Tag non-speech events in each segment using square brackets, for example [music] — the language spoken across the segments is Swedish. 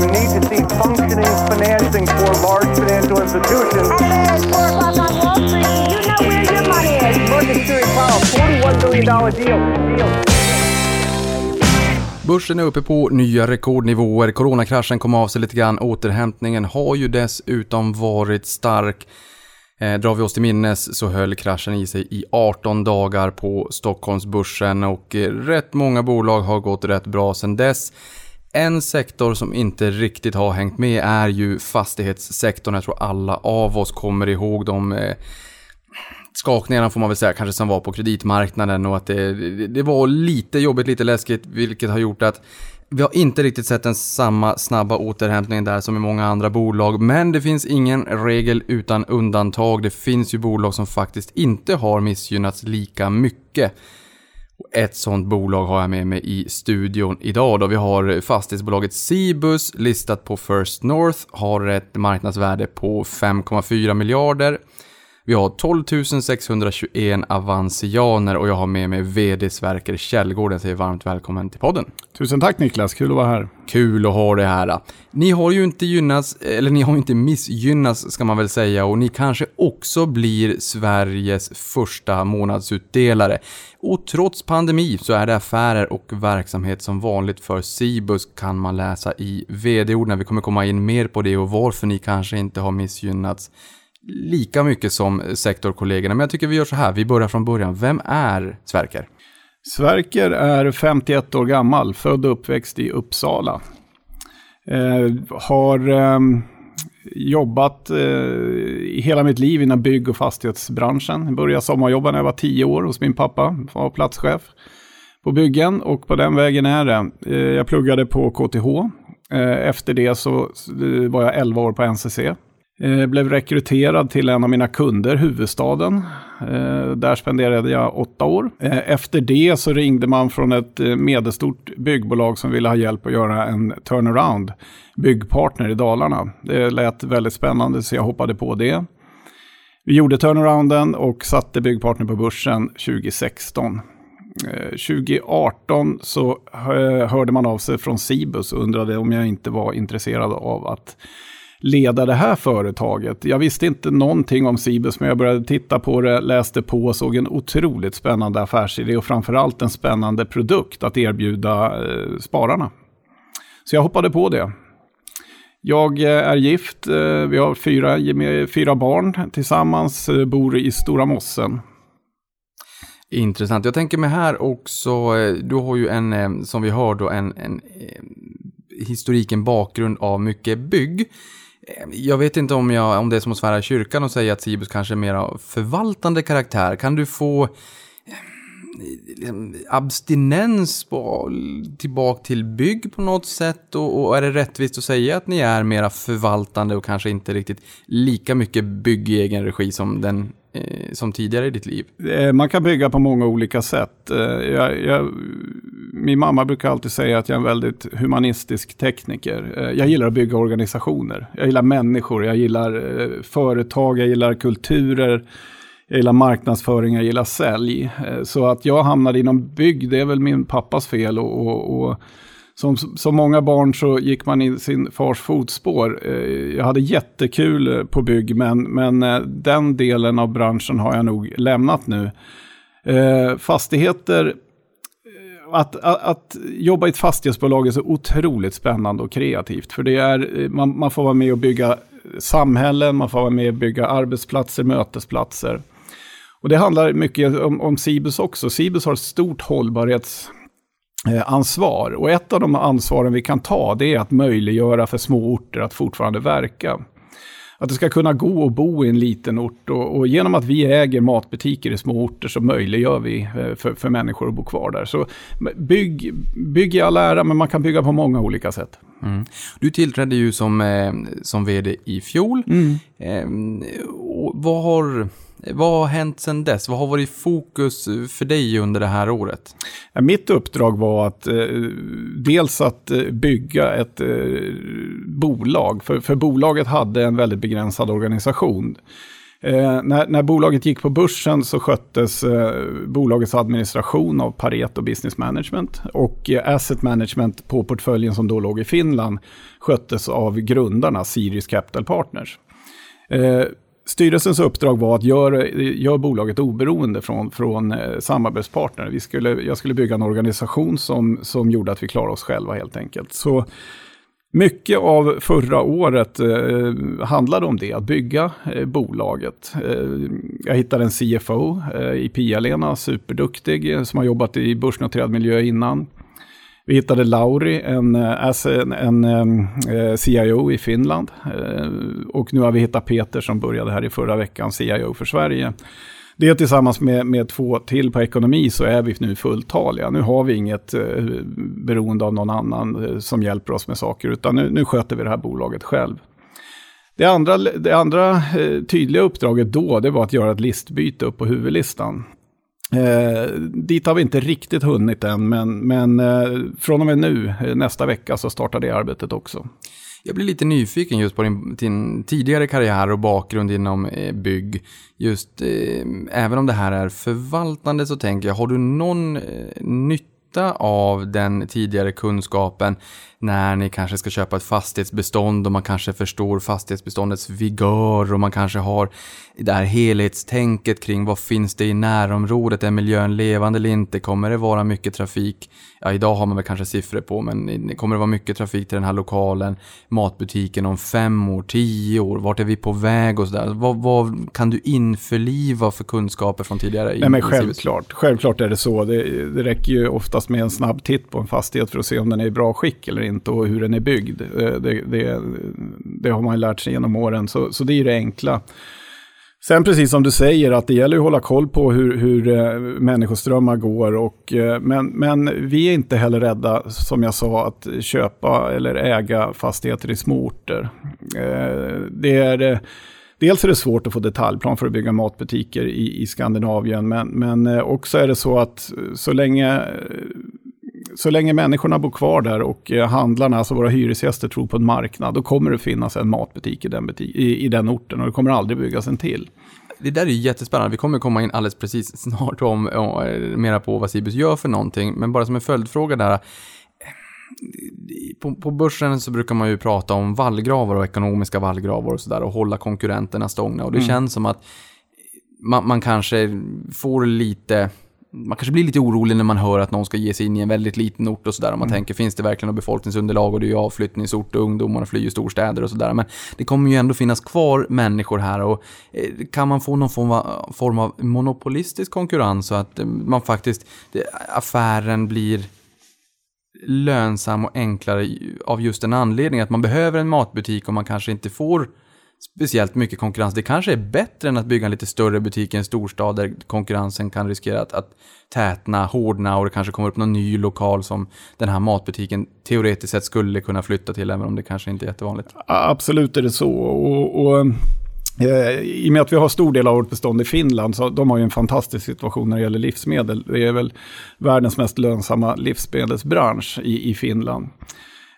You need to see functioning financing for large financial institutions. And 4 o'clock on Wall Street. You know where your money is. Market Stewart Powell, $41 billion deal. deal. Börsen är uppe på nya rekordnivåer, coronakraschen kom av sig lite grann, återhämtningen har ju dessutom varit stark. Eh, drar vi oss till minnes så höll kraschen i sig i 18 dagar på Stockholmsbörsen och eh, rätt många bolag har gått rätt bra sedan dess. En sektor som inte riktigt har hängt med är ju fastighetssektorn. Jag tror alla av oss kommer ihåg de eh, skakningarna får man väl säga, kanske som var på kreditmarknaden och att det, det var lite jobbigt, lite läskigt, vilket har gjort att vi har inte riktigt sett den samma snabba återhämtning där som i många andra bolag, men det finns ingen regel utan undantag. Det finns ju bolag som faktiskt inte har missgynnats lika mycket. Ett sånt bolag har jag med mig i studion idag då. Vi har fastighetsbolaget Cibus listat på First North, har ett marknadsvärde på 5,4 miljarder. Vi har 12 621 avansianer och jag har med mig VD Sverker Källgård. Jag säger varmt välkommen till podden. Tusen tack Niklas, kul att vara här. Kul att ha det här. Ni har ju inte gynnats, eller ni har ju inte missgynnats ska man väl säga och ni kanske också blir Sveriges första månadsutdelare. Och trots pandemi så är det affärer och verksamhet som vanligt för Cibus kan man läsa i vd-ord när vi kommer komma in mer på det och varför ni kanske inte har missgynnats lika mycket som sektorkollegorna. Men jag tycker vi gör så här, vi börjar från början. Vem är Sverker? Sverker är 51 år gammal, född och uppväxt i Uppsala. Eh, har eh, jobbat eh, hela mitt liv inom bygg och fastighetsbranschen. Jag Började sommarjobba när jag var 10 år hos min pappa, var platschef på byggen och på den vägen är det. Eh, jag pluggade på KTH. Eh, efter det så eh, var jag 11 år på NCC Eh, blev rekryterad till en av mina kunder, huvudstaden. Eh, där spenderade jag åtta år. Eh, efter det så ringde man från ett eh, medelstort byggbolag som ville ha hjälp att göra en turnaround. Byggpartner i Dalarna. Det lät väldigt spännande så jag hoppade på det. Vi gjorde turnarounden och satte Byggpartner på börsen 2016. 2018 eh, så eh, hörde man av sig från Cibus och undrade om jag inte var intresserad av att leda det här företaget. Jag visste inte någonting om Cibus, men jag började titta på det, läste på och såg en otroligt spännande affärsidé och framförallt en spännande produkt att erbjuda eh, spararna. Så jag hoppade på det. Jag eh, är gift, eh, vi har fyra, fyra barn tillsammans, eh, bor i Stora Mossen. Intressant. Jag tänker mig här också, du har ju en, som vi hör då, en, en historiken bakgrund av mycket bygg. Jag vet inte om, jag, om det är som att svära i kyrkan och säga att Sibus kanske är mer förvaltande karaktär. Kan du få eh, liksom, abstinens på, tillbaka till bygg på något sätt? Och, och, är det rättvist att säga att ni är mera förvaltande och kanske inte riktigt lika mycket bygg i egen regi som den Eh, som tidigare i ditt liv? Eh, man kan bygga på många olika sätt. Eh, jag, jag, min mamma brukar alltid säga att jag är en väldigt humanistisk tekniker. Jag gillar att bygga organisationer. Jag gillar människor, jag gillar företag, jag gillar kulturer. Jag gillar marknadsföring, jag gillar sälj. Så att jag hamnade inom bygg, det är väl min pappas fel. och, och, och som, som många barn så gick man i sin fars fotspår. Eh, jag hade jättekul eh, på bygg, men, men eh, den delen av branschen har jag nog lämnat nu. Fastigheter, att, att, att, jobba i ett fastighetsbolag är så otroligt spännande och kreativt. För det är, man, man får vara med och bygga samhällen, man får vara med och bygga arbetsplatser, mötesplatser. Och det handlar mycket om, om Cibus också. Cibus har ett stort hållbarhets ansvar. Och ett av de ansvaren vi kan ta det är att möjliggöra för små orter att fortfarande verka. Att det ska kunna gå att bo i en liten ort och, och genom att vi äger matbutiker i små orter så möjliggör vi eh, för, för människor att bo kvar där. Så bygg, bygg i all ära, men man kan bygga på många olika sätt. Mm. Du tillträdde ju som, eh, som vd i fjol. Mm. Eh, vad har vad har hänt sedan dess? Vad har varit fokus för dig under det här året? Mitt uppdrag var att eh, dels att eh, bygga ett eh, bolag, för, för bolaget hade en väldigt begränsad organisation. Eh, när, när bolaget gick på börsen så sköttes eh, bolagets administration av Pareto Business Management och eh, Asset Management på portföljen som då låg i Finland sköttes av grundarna Sirius Capital Partners. Eh, Styrelsens uppdrag var att göra, gör bolaget oberoende från, från eh, samarbetspartner. Vi skulle, jag skulle bygga en organisation som, som gjorde att vi klarade oss själva helt enkelt. Så mycket av förra året eh, handlade om det, att bygga eh, bolaget. Eh, jag hittade en CFO eh, i Pia-Lena, superduktig, som har jobbat i börsnoterad miljö innan. Vi hittade Lauri, en, eh, en, en eh, CIO i Finland. Eh, och nu har vi hittat Peter som började här i förra veckan, CIO för Sverige. Det tillsammans med, med två till på ekonomi så är vi nu fulltaliga. Nu har vi inget eh, beroende av någon annan eh, som hjälper oss med saker, utan nu, nu sköter vi det här bolaget själv. Det andra, det andra eh, tydliga uppdraget då, det var att göra ett listbyte upp på huvudlistan. Eh, dit har vi inte riktigt hunnit än, men, men eh, från och med nu, eh, nästa vecka, så startar det arbetet också. Jag blir lite nyfiken just på din, din tidigare karriär och bakgrund inom eh, bygg. Just eh, även om det här är förvaltande så tänker jag, har du någon eh, nytta av den tidigare kunskapen när ni kanske ska köpa ett fastighetsbestånd och man kanske förstår fastighetsbeståndets vigör och man kanske har det här helhetstänket kring vad finns det i närområdet, är miljön levande eller inte, kommer det vara mycket trafik? Ja, idag har man väl kanske siffror på, men kommer det vara mycket trafik till den här lokalen, matbutiken om fem år, tio år, vart är vi på väg och sådär? Vad, vad kan du införliva för kunskaper från tidigare? Nej, men självklart, självklart är det så. Det, det räcker ju oftast med en snabb titt på en fastighet för att se om den är i bra skick eller inte och hur den är byggd. Eh, det, det, det har man lärt sig genom åren, så, så det är ju det enkla. Sen precis som du säger att det gäller att hålla koll på hur, hur eh, människoströmmar går. Och, eh, men, men vi är inte heller rädda, som jag sa, att köpa eller äga fastigheter i små orter. Det är, dels är det svårt att få detaljplan för att bygga matbutiker i, i Skandinavien. Men, men också är det så att så länge så länge människorna bor kvar där och handlarna, alltså våra hyresgäster, tror på en marknad, då kommer det finnas en matbutik i den, butik, i, i den orten och det kommer aldrig byggas en till. Det där är jättespännande. Vi kommer komma in alldeles precis snart om, om mera på vad Cibus gör för någonting. Men bara som en följdfråga där. På, på börsen så brukar man ju prata om vallgravar och ekonomiska vallgravar och sådär och hålla konkurrenterna stångna. Och det mm. känns som att man, man kanske får lite man kanske blir lite orolig när man hör att någon ska ge sig in i en väldigt liten ort och sådär. Om man mm. tänker, finns det verkligen något befolkningsunderlag och det är ju avflyttningsort och ungdomarna flyr storstäder och sådär. Men det kommer ju ändå finnas kvar människor här och eh, kan man få någon form av, form av monopolistisk konkurrens så att eh, man faktiskt, affären blir lönsam och enklare av just den anledningen att man behöver en matbutik och man kanske inte får speciellt mycket konkurrens. Det kanske är bättre än att bygga en lite större butik i en storstad där konkurrensen kan riskera att, att tätna, hårdna och det kanske kommer upp någon ny lokal som den här matbutiken teoretiskt sett skulle kunna flytta till, även om det kanske inte är jättevanligt. Absolut är det så. Och, och eh, i och med att vi har stor del av vårt bestånd i Finland, så de har ju en fantastisk situation när det gäller livsmedel. Det är väl världens mest lönsamma livsmedelsbransch i, i Finland.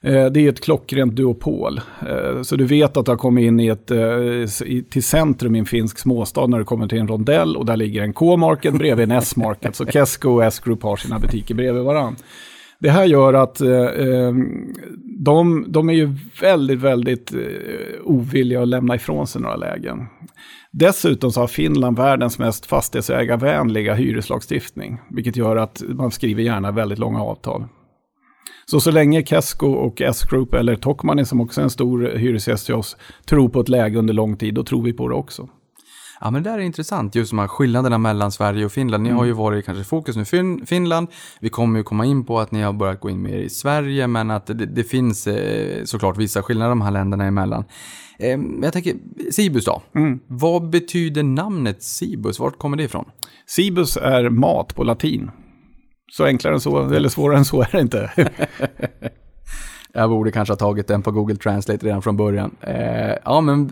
Eh, det är ett klockrent duopol. Eh, så du vet att du har kommit in i ett, eh, till centrum i en finsk småstad när du kommer till en rondell och där ligger en K-market bredvid en S-market. Så Kesko och S-Group har sina butiker bredvid varandra. Det här gör att ehm, de, de är ju väldigt, väldigt ovilliga att lämna ifrån sig några lägen. Dessutom så har Finland världens mest fastighetsägarvänliga hyreslagstiftning, vilket gör att man skriver gärna väldigt långa avtal. Så så länge Kesko och S-Group eller Tokmanni som också är en stor hyresgäst till oss tror på ett läge under lång tid, då tror vi på det också. Ja, men det där är intressant, just de här skillnaderna mellan Sverige och Finland. Ni mm. har ju varit kanske fokus nu fin Finland. Vi kommer ju komma in på att ni har börjat gå in mer i Sverige, men att det, det finns eh, såklart vissa skillnader de här länderna emellan. Eh, jag tänker, Cibus då? Mm. Vad betyder namnet Cibus? Vart kommer det ifrån? Cibus är mat på latin. Så enklare än så, eller svårare än så är det inte. [laughs] Jag borde kanske ha tagit den på Google Translate redan från början. Eh, ja, men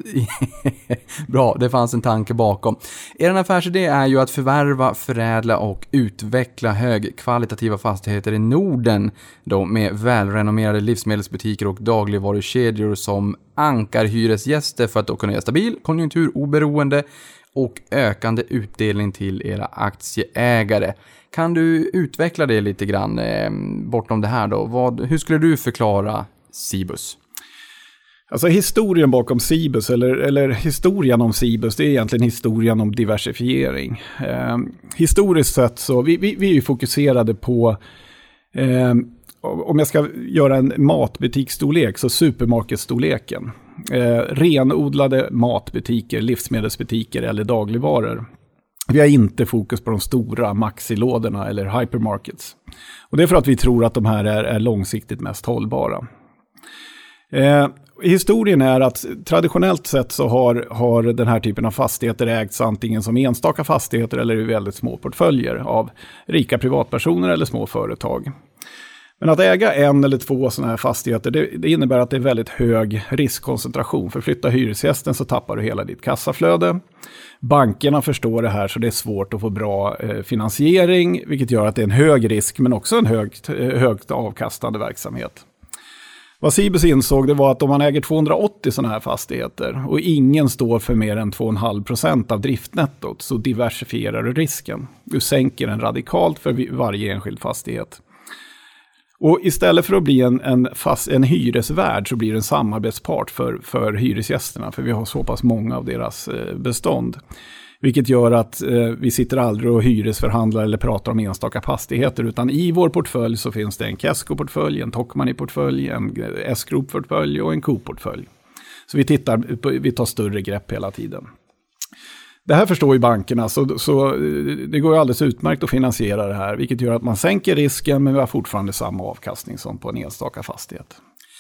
[laughs] bra, det fanns en tanke bakom. Er affärsidé är ju att förvärva, förädla och utveckla högkvalitativa fastigheter i Norden då med välrenommerade livsmedelsbutiker och dagligvarukedjor som ankarhyresgäster för att då kunna ge stabil, konjunkturoberoende och ökande utdelning till era aktieägare. Kan du utveckla det lite grann eh, bortom det här då? Vad, hur skulle du förklara Cibus? Alltså historien bakom Cibus, eller, eller historien om Cibus, det är egentligen historien om diversifiering. Eh, historiskt sett så, vi, vi, vi är ju fokuserade på, eh, om jag ska göra en matbutiksstorlek, så supermarketstorleken. Eh, renodlade matbutiker, livsmedelsbutiker eller dagligvaror. Vi har inte fokus på de stora maxilådorna eller hypermarkets. Och det är för att vi tror att de här är, är långsiktigt mest hållbara. Eh, historien är att traditionellt sett så har, har den här typen av fastigheter ägts antingen som enstaka fastigheter eller i väldigt små portföljer av rika privatpersoner eller små företag. Men att äga en eller två sådana här fastigheter, det, det, innebär att det är väldigt hög riskkoncentration. För flyttar hyresgästen så tappar du hela ditt kassaflöde. Bankerna förstår det här så det är svårt att få bra eh, finansiering, vilket gör att det är en hög risk men också en högt, eh, högt avkastande verksamhet. Vad Cibus insåg det var att om man äger 280 sådana här fastigheter och ingen står för mer än 2,5% av driftnettot så diversifierar du risken. Du sänker den radikalt för varje enskild fastighet. Och istället för att bli en, en, fast, en hyresvärd så blir det en samarbetspart för, för hyresgästerna. För vi har så pass många av deras eh, bestånd. Vilket gör att eh, vi sitter aldrig och hyresförhandlar eller pratar om enstaka fastigheter. Utan i vår portfölj så finns det en Kesko-portfölj, en Tokmanni-portfölj, en eh, S-Group-portfölj och en Coop-portfölj. Så vi, tittar, vi tar större grepp hela tiden. Det här förstår ju bankerna, så, så det går ju alldeles utmärkt att finansiera det här. Vilket gör att man sänker risken, men vi har fortfarande samma avkastning som på en enstaka fastighet.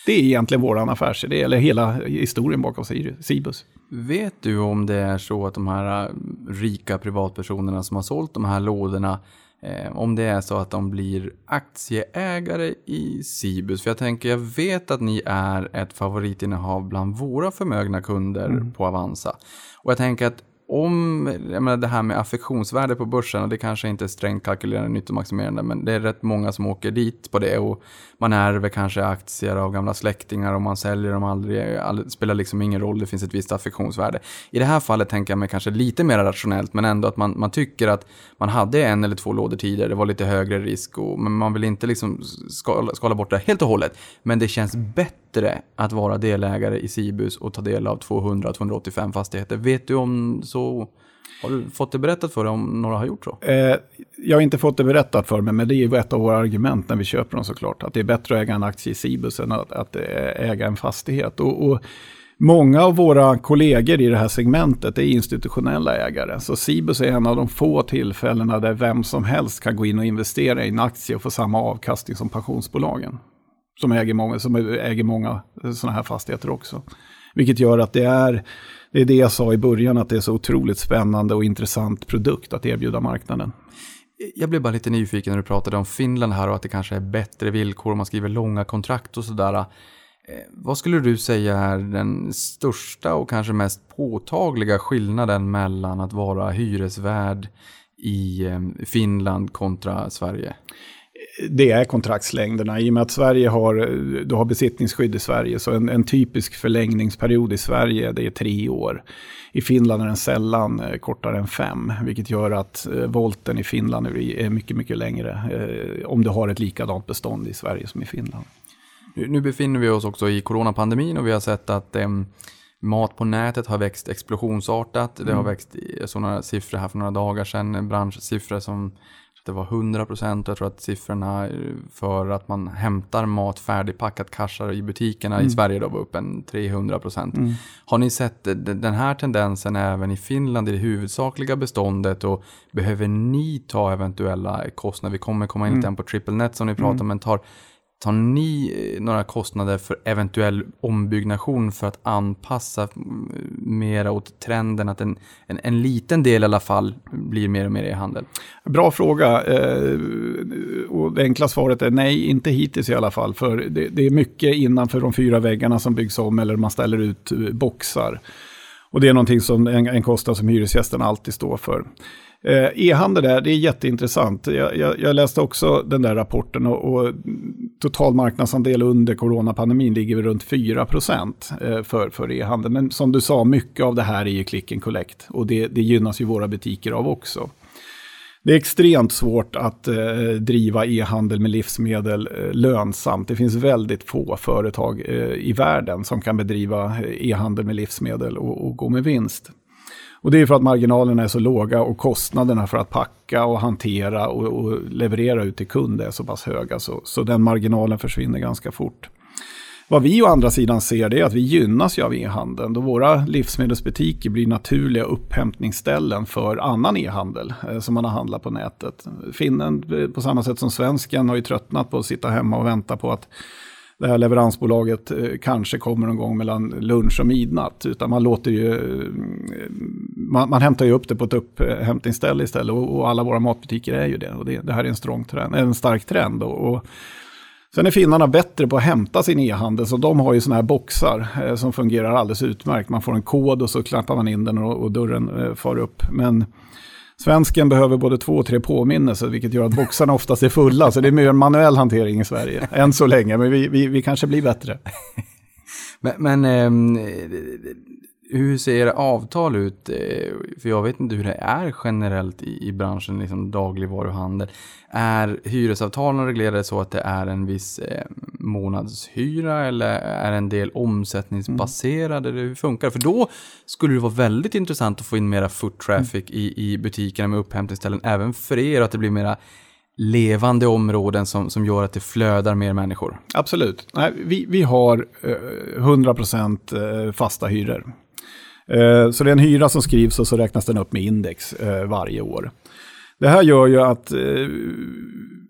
Det är egentligen vår affärsidé, eller hela historien bakom Cibus. Vet du om det är så att de här rika privatpersonerna som har sålt de här lådorna Eh, om det är så att de blir aktieägare i Cibus. För jag tänker, jag vet att ni är ett favoritinnehav bland våra förmögna kunder mm. på Avanza. Och jag tänker att om, jag menar det här med affektionsvärde på börsen, och det kanske inte är strängt kalkylerande nyttomaximerande, men det är rätt många som åker dit på det och man ärver kanske aktier av gamla släktingar och man säljer dem aldrig, all, spelar liksom ingen roll, det finns ett visst affektionsvärde. I det här fallet tänker jag mig kanske lite mer rationellt, men ändå att man, man tycker att man hade en eller två lådor tidigare, det var lite högre risk, och, men man vill inte liksom skala, skala bort det helt och hållet. Men det känns bättre att vara delägare i Cibus och ta del av 200-285 fastigheter. Vet du om så har du fått det berättat för dig om några har gjort så? Eh, jag har inte fått det berättat för mig, men det är ju ett av våra argument när vi köper dem såklart. Att det är bättre att äga en aktie i Cibus än att, att eh, äga en fastighet. Och, och, många av våra kollegor i det här segmentet är institutionella ägare. Så Cibus är en av de få tillfällena där vem som helst kan gå in och investera i en aktie och få samma avkastning som pensionsbolagen. Som äger många, som äger många sådana här fastigheter också. Vilket gör att det är det är det jag sa i början, att det är så otroligt spännande och intressant produkt att erbjuda marknaden. Jag blev bara lite nyfiken när du pratade om Finland här och att det kanske är bättre villkor om man skriver långa kontrakt och sådär. Eh, vad skulle du säga är den största och kanske mest påtagliga skillnaden mellan att vara hyresvärd i eh, Finland kontra Sverige? Det är kontraktslängderna. I och med att Sverige har, du har besittningsskydd i Sverige, så en, en, typisk förlängningsperiod i Sverige det är tre år. I Finland är den sällan eh, kortare än fem, vilket gör att eh, volten i Finland är mycket, mycket längre. Eh, om du har ett likadant bestånd i Sverige som i Finland. Nu befinner vi oss också i coronapandemin och vi har sett att eh, mat på nätet har växt explosionsartat. Det har mm. växt, några siffror här för några dagar sedan, branschsiffror som det var 100 procent. Jag tror att siffrorna för att man hämtar mat färdigpackat kassar i butikerna mm. i Sverige då var upp en 300 procent. Mm. Har ni sett den här tendensen även i Finland i det huvudsakliga beståndet och behöver ni ta eventuella kostnader? Vi kommer komma in mm. på triple net som ni pratar om, mm. men tar Tar ni eh, några kostnader för eventuell ombyggnation för att anpassa mm, mera åt trenden att en, en, en, liten del i alla fall blir mer och mer e-handel? Bra fråga. Eh, och det enkla svaret är nej, inte hittills i alla fall. För det, det är mycket innanför de fyra väggarna som byggs om eller man ställer ut eh, boxar. Och det är någonting som en, en kostnad som hyresgästen alltid står för. Eh, e-handel där, det är jätteintressant. Jag, jag, jag läste också den där rapporten och, och total marknadsandel under coronapandemin ligger runt 4 procent eh, för, för e-handel. Men som du sa, mycket av det här är ju click and collect och det, det gynnas ju våra butiker av också. Det är extremt svårt att eh, driva e-handel med livsmedel eh, lönsamt. Det finns väldigt få företag eh, i världen som kan bedriva eh, e-handel med livsmedel och, och gå med vinst. Och det är för att marginalerna är så låga och kostnaderna för att packa och hantera och, och leverera ut till kund är så pass höga. Så, så den marginalen försvinner ganska fort. Vad vi å andra sidan ser det är att vi gynnas ju av e-handeln då våra livsmedelsbutiker blir naturliga upphämtningsställen för annan e-handel eh, som man har handlat på nätet. Finnen eh, på samma sätt som svensken har ju tröttnat på att sitta hemma och vänta på att det här leveransbolaget eh, kanske kommer någon gång mellan lunch och midnatt. Utan man låter ju, eh, man, man hämtar ju upp det på ett upphämtningsställe istället. Och, och alla våra matbutiker är ju det. Och det, det här är en, strong trend, en stark trend. Och, och Sen är finnarna bättre på att hämta sin e-handel, så de har ju sådana här boxar eh, som fungerar alldeles utmärkt. Man får en kod och så klappar man in den och, och dörren eh, far upp. Men Svensken behöver både två och tre påminnelser, vilket gör att boxarna [laughs] oftast är fulla. Så det är mer en manuell hantering i Sverige, än så länge. Men vi, vi, vi kanske blir bättre. [laughs] Men, men eh, hur ser era avtal ut? Eh, för jag vet inte hur det är generellt i, i branschen, liksom dagligvaruhandel. Är hyresavtalen reglerade så att det är en viss eh, månadshyra eller är en del omsättningsbaserade? Mm. Hur funkar det? För då skulle det vara väldigt intressant att få in mera foot traffic mm. i, i butikerna med upphämtningsställen, även för er, och att det blir mera levande områden som, som gör att det flödar mer människor? Absolut. Nej, vi, vi har eh, 100% eh, fasta hyror. Eh, så det är en hyra som skrivs och så räknas den upp med index eh, varje år. Det här gör ju att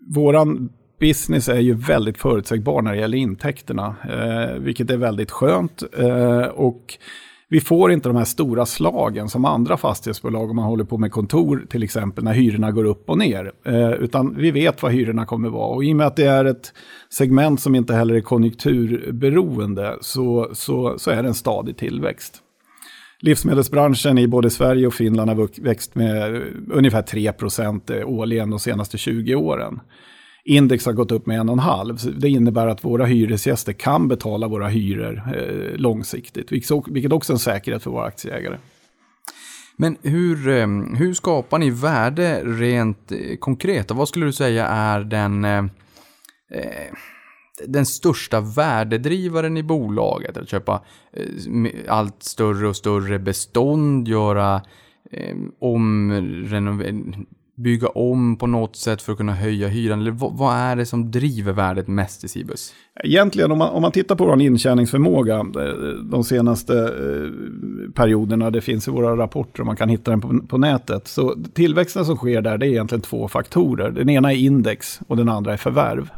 vår våran business är ju väldigt förutsägbar när det gäller intäkterna, vilket är väldigt skönt. och vi får inte de här stora slagen som andra fastighetsbolag om man håller på med kontor till exempel när hyrorna går upp och ner. utan vi vet vad hyrorna kommer vara och i och med att det är ett segment som inte heller är konjunkturberoende så, så, så är det en stadig tillväxt. Livsmedelsbranschen i både Sverige och Finland har växt med eh, ungefär 3 eh, årligen de senaste 20 åren. Index har gått upp med 1,5. Det innebär att våra hyresgäster kan betala våra hyror eh, långsiktigt, vilket också är en säkerhet för våra aktieägare. Men hur, eh, hur skapar ni värde rent konkret? konkret? Vad skulle du säga är den eh, den största värdedrivaren i bolaget. Att köpa eh, allt större och större bestånd, göra eh, om, bygga om på något sätt för att kunna höja hyran? Eller vad, vad är det som driver värdet mest i Cibus? Egentligen om man, om man tittar på vår intjäningsförmåga eh, de senaste eh, perioderna, det finns i våra rapporter och man kan hitta den på, på nätet. Så tillväxten som sker där, det är egentligen två faktorer. Den ena är index och den andra är förvärv.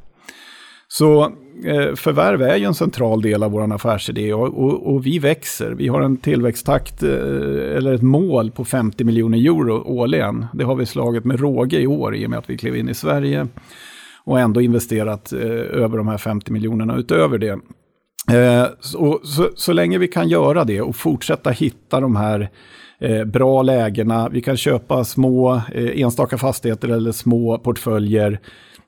Så eh, förvärv är ju en central del av vår affärsidé och, och, och, vi växer. Vi har en tillväxttakt eh, eller ett mål på 50 miljoner euro årligen. Det har vi slagit med råge i år i och med att vi klev in i Sverige och ändå investerat eh, över de här 50 miljonerna utöver det. Eh, så, så, så, länge vi kan göra det och fortsätta hitta de här eh, bra lägena, vi kan köpa små eh, enstaka fastigheter eller små portföljer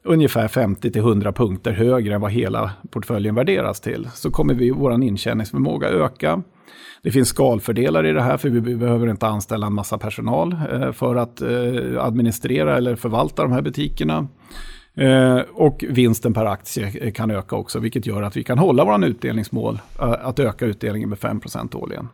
ungefär 50-100 punkter högre än vad hela portföljen värderas till, så kommer vi vår intjäningsförmåga öka. Det finns skalfördelar i det här, för vi behöver inte anställa en massa personal eh, för att eh, administrera eller förvalta de här butikerna. Eh, och vinsten per aktie kan öka också, vilket gör att vi kan hålla vår utdelningsmål, att öka utdelningen med 5% årligen.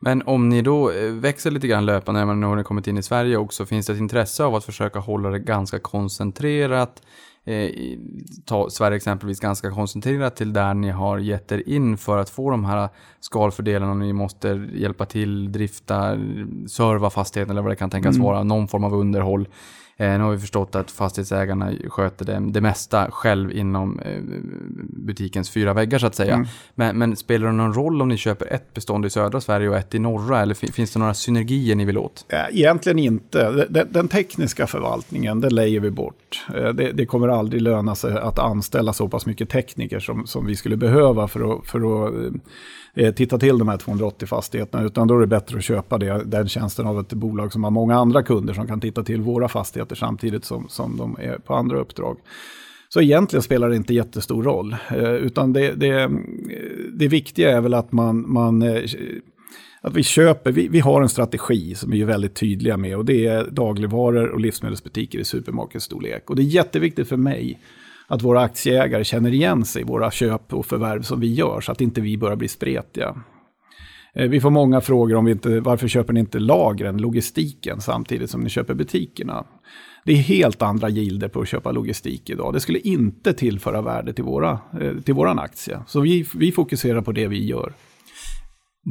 Men om ni då växer lite grann löpande när ni har kommit in i Sverige också, finns det ett intresse av att försöka hålla det ganska koncentrerat eh, ta Sverige exempelvis ganska koncentrerat till där ni har gett er in för att få de här skalfördelarna. Ni måste hjälpa till, drifta, serva fastigheten eller vad det kan tänkas mm. vara, någon form av underhåll. Eh, nu har vi förstått att fastighetsägarna sköter det, det mesta själv inom eh, butikens fyra väggar så att säga. Mm. Men, men spelar det någon roll om ni köper ett bestånd i södra Sverige och ett i norra? Eller fin- finns det några synergier ni vill åt? Eh, Egentligen inte. Den, den tekniska förvaltningen, den lejer vi bort. Det, det kommer aldrig löna sig att anställa så pass mycket tekniker som, som vi skulle behöva för att, för att titta till de här 280 fastigheterna. Utan då är det bättre att köpa det, den tjänsten av ett bolag som har många andra kunder som kan titta till våra fastigheter samtidigt som, som de är på andra uppdrag. Så egentligen spelar det inte jättestor roll. Eh, utan det, det, det viktiga är väl att man, man eh, att vi köper, vi, vi har en strategi som vi är väldigt tydliga med och det är dagligvaror och livsmedelsbutiker i supermarketstorlek. Och det är jätteviktigt för mig att våra aktieägare känner igen sig i våra köp och förvärv som vi gör så att inte vi börjar bli spretiga. Eh, vi får många frågor om vi inte, varför köper ni inte lagren, logistiken samtidigt som ni köper butikerna. Det är helt andra gilder på att köpa logistik idag. Det skulle inte tillföra värde till, våra, eh, till våran aktie. Så vi, vi fokuserar på det vi gör.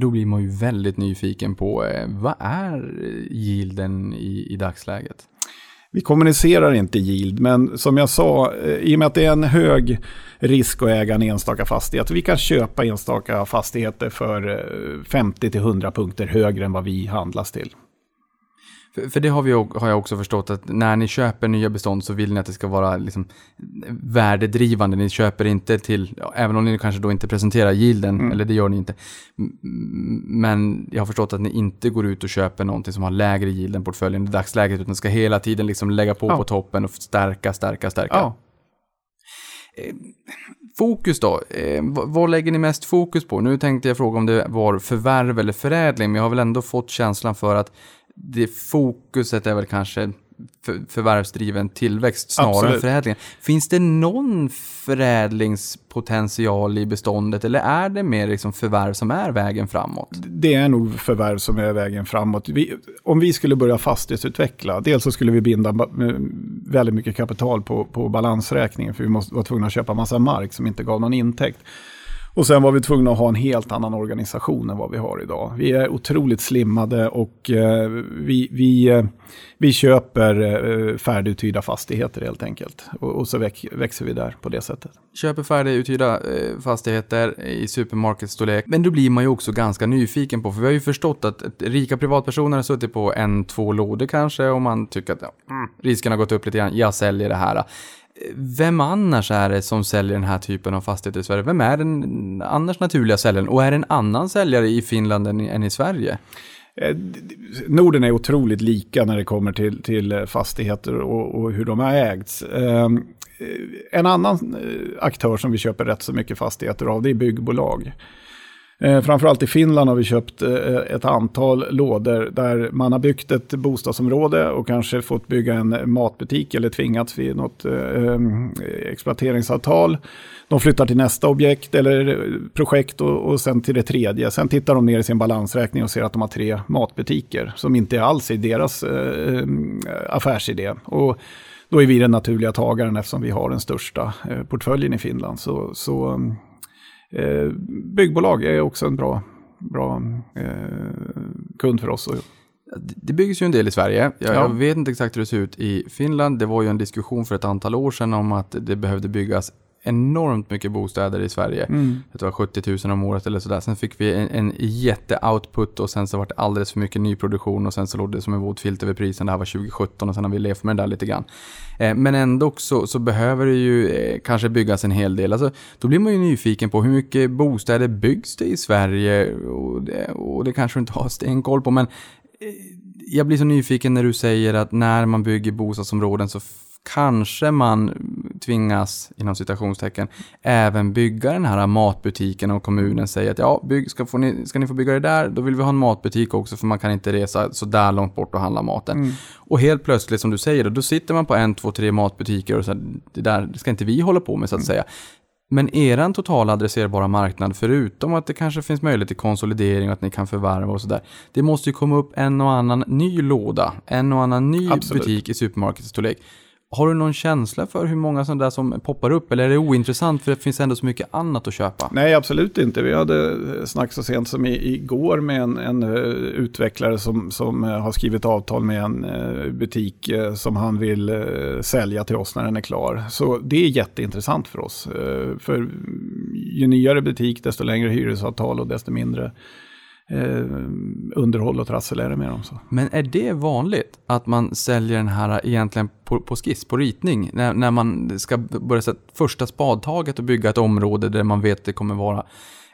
Då blir man ju väldigt nyfiken på eh, vad är yielden i, i dagsläget? Vi kommunicerar inte yield, men som jag sa, eh, i och med att det är en hög risk att äga en enstaka fastighet. Vi kan köpa enstaka fastigheter för eh, 50-100 punkter högre än vad vi handlas till. För, för det har, vi, har jag också förstått att när ni köper nya bestånd så vill ni att det ska vara liksom värdedrivande. Ni köper inte till, även om ni kanske då inte presenterar yielden, eller det gör ni inte. Men jag har förstått att ni inte går ut och köper någonting som har lägre yield än portföljen i dagsläget, utan ska hela tiden liksom lägga på Ja. på toppen och stärka, stärka, stärka. Ja. Fokus då? Eh, vad lägger ni mest fokus på? Nu tänkte jag fråga om det var förvärv eller förädling, men jag har väl ändå fått känslan för att det fokuset är väl kanske för, förvärvsdriven tillväxt snarare än Absolut. förädling. Finns det någon förädlingspotential i beståndet eller är det mer liksom förvärv som är vägen framåt? Det är nog förvärv som är vägen framåt. Vi, om vi skulle börja fastighetsutveckla, dels så skulle vi binda väldigt mycket kapital på, på balansräkningen, för vi måste vara tvungna att köpa massa mark som inte gav någon intäkt. Och sen var vi tvungna att ha en helt annan organisation än vad vi har idag. Vi är otroligt slimmade och eh, vi, vi, eh, vi köper eh, färdiguthyrda fastigheter helt enkelt. Och, och så väx, växer vi där på det sättet. Köper färdiguthyrda eh, fastigheter i supermarketstorlek. Men då blir man ju också ganska nyfiken på, för vi har ju förstått att rika privatpersoner har suttit på en, två lådor kanske och man tycker att ja, mm, risken har gått upp lite grann, jag säljer det här. Vem annars är det som säljer den här typen av fastigheter i Sverige? Vem är den annars naturliga säljaren? Och är det en annan säljare i Finland än i, än i Sverige? Eh, Norden är otroligt lika när det kommer till, till eh, fastigheter och, och hur de har ägts. Ehm, eh, en annan aktör som vi köper rätt så mycket fastigheter av det är byggbolag. Eh, Framförallt i Finland har vi köpt eh, ett antal lådor där man har byggt ett bostadsområde och kanske fått bygga en matbutik eller tvingats vid något eh, eh, exploateringsavtal. De flyttar till nästa objekt eller projekt och, och sen till det tredje. Sen tittar de ner i sin balansräkning och ser att de har tre matbutiker som inte alls är deras eh, affärsidé. Och då är vi den naturliga tagaren eftersom vi har den största eh, portföljen i Finland. Så, så mm, eh, byggbolag är också en bra, bra eh, kund för oss. Det byggs ju en del i Sverige. Jag, Ja. jag vet inte exakt hur det ser ut i Finland. Det var ju en diskussion för ett antal år sedan om att det behövde byggas enormt mycket bostäder i Sverige. Tror det var 70 000 om året eller sådär. Sen fick vi en, en jätte-output och sen så var det alldeles för mycket nyproduktion och sen så låg det som en våt filt över prisen. Det här var 2017 och sen har vi levt med det där lite grann. Eh, men ändå så, så behöver det ju eh, kanske byggas en hel del. Alltså, då blir man ju nyfiken på hur mycket bostäder byggs det i Sverige och det, och det kanske du inte har stenkoll på. Men jag blir så nyfiken när du säger att när man bygger bostadsområden så kanske man tvingas, inom citationstecken, även bygga den här matbutiken och kommunen säger att ja, bygg, ska, få ni, ska ni få bygga det där, då vill vi ha en matbutik också för man kan inte resa så där långt bort och handla maten. Och helt plötsligt, som du säger, då, då sitter man på en, två, tre matbutiker och så här, det där ska inte vi hålla på med så att säga. Men eran totala adresserbara marknad, förutom att det kanske finns möjlighet till konsolidering och att ni kan förvärva och sådär. Det måste ju komma upp en och annan ny låda, en och annan ny Absolut. butik i supermarketstorlek. Har du någon känsla för hur många sådana där som poppar upp? Eller är det ointressant för det finns ändå så mycket annat att köpa? Nej, absolut inte. Vi hade eh, snack så sent som i, igår med en, en eh, utvecklare som, som eh, har skrivit avtal med en butik som han vill sälja till oss när den är klar. Så det är jätteintressant för oss. för ju nyare butik, desto längre hyresavtal och desto mindre eh, underhåll och trassel är det med dem. Så. Men är det vanligt att man säljer den här egentligen på, på skiss, på ritning? När, när man ska börja sätta första spadtaget och bygga ett område där man vet det kommer vara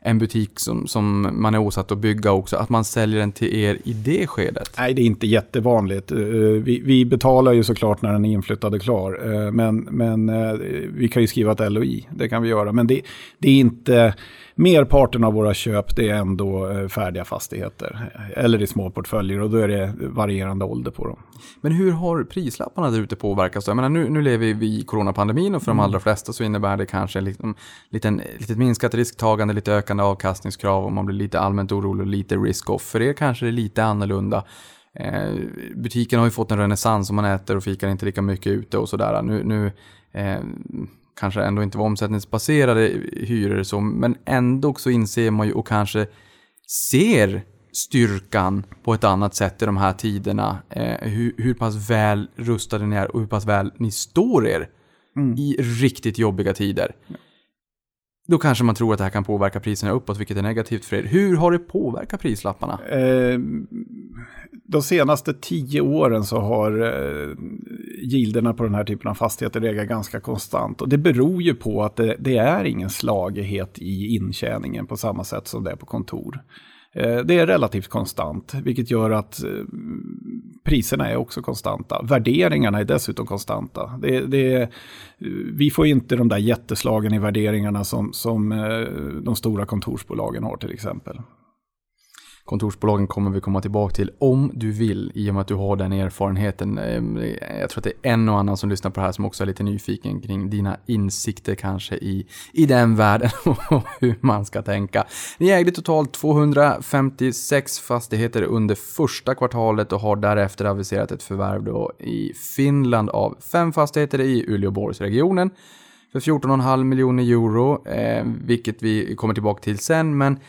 en butik som, som man är åsatt att bygga också, att man säljer den till er i det skedet? Nej, det är inte jättevanligt. Eh, vi, vi betalar ju såklart när den är inflyttad och klar, eh, men, men eh, vi kan ju skriva ett LOI, det kan vi göra. Men det, det är inte merparten av våra köp det är ändå eh, färdiga fastigheter. Eller i små portföljer och då är det varierande ålder på dem. Men hur har prislapparna där ute påverkats? Jag menar, nu, nu lever vi i coronapandemin och för de mm. allra flesta så innebär det kanske liksom, liten, lite minskat risktagande, lite ökande avkastningskrav och man blir lite allmänt orolig och lite risk-off. För er kanske det är lite annorlunda. Eh, butiken har ju fått en renässans och man äter och fikar inte lika mycket ute och sådär. Nu, nu eh, kanske ändå inte var omsättningsbaserade hyror så, men ändå så inser man ju och kanske ser styrkan på ett annat sätt i de här tiderna. Eh, hur, hur pass väl rustade ni är och hur pass väl ni står er mm. i riktigt jobbiga tider. Då kanske man tror att det här kan påverka priserna uppåt, vilket är negativt för er. Hur har det påverkat prislapparna? Eh, de senaste tio åren så har eh, gilderna på den här typen av fastigheter legat ganska konstant. Och det beror ju på att det, det, är ingen slagighet i intjäningen på samma sätt som det är på kontor. Eh, det är relativt konstant, vilket gör att eh, priserna är också konstanta. Värderingarna är dessutom konstanta. Det, det, vi får inte de där jätteslagen i värderingarna som, som eh, de stora kontorsbolagen har till exempel. Kontorsbolagen kommer vi komma tillbaka till om du vill i och med att du har den erfarenheten. Ehm, jag tror att det är en och annan som lyssnar på det här som också är lite nyfiken kring dina insikter kanske i, i den världen [laughs] och hur man ska tänka. Ni ägde totalt 256 fastigheter under första kvartalet och har därefter aviserat ett förvärv då i Finland av fem fastigheter i Uleåborgsregionen för 14,5 miljoner euro, eh, vilket vi kommer tillbaka till sen. Men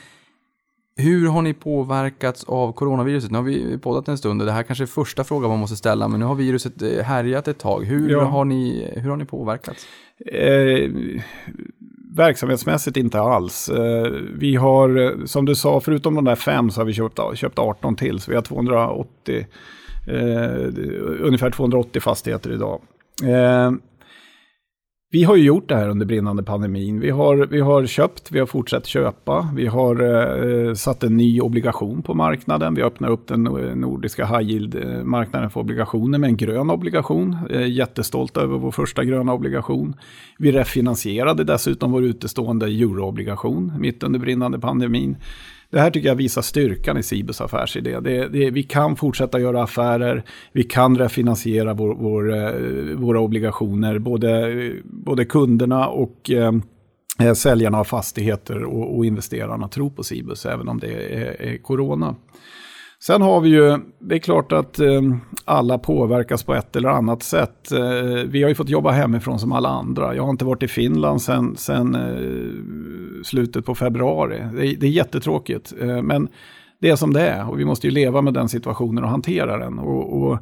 hur har ni påverkats av coronaviruset? Nu har vi poddat en stund och det här kanske är första frågan man måste ställa, men nu har viruset eh, härjat ett tag. Hur, ja. har, ni, hur har ni påverkats? Eh, verksamhetsmässigt inte alls. Eh, vi har, som du sa, förutom de där fem så har vi köpt, köpt 18 till, så vi har 280, eh, ungefär 280 fastigheter idag. Eh, vi har ju gjort det här under brinnande pandemin. Vi har, vi har köpt, vi har fortsatt köpa, vi har eh, satt en ny obligation på marknaden. Vi öppnar upp den eh, nordiska high yield-marknaden eh, för obligationer med en grön obligation. Eh, jättestolta över vår första gröna obligation. Vi refinansierade dessutom vår utestående euroobligation mitt under brinnande pandemin. Det här tycker jag visar styrkan i Cibus affärsidé. Det, det, vi kan fortsätta göra affärer, vi kan refinansiera vår, vår, eh, våra obligationer, både, både kunderna och eh, eh, säljarna av fastigheter och, och investerarna tror på Cibus, även om det är, är corona. Sen har vi ju, det är klart att eh, alla påverkas på ett eller annat sätt. Eh, vi har ju fått jobba hemifrån som alla andra. Jag har inte varit i Finland sen, sen eh, slutet på februari. Det är, det är jättetråkigt, eh, men det är som det är och vi måste ju leva med den situationen och hantera den. Och, och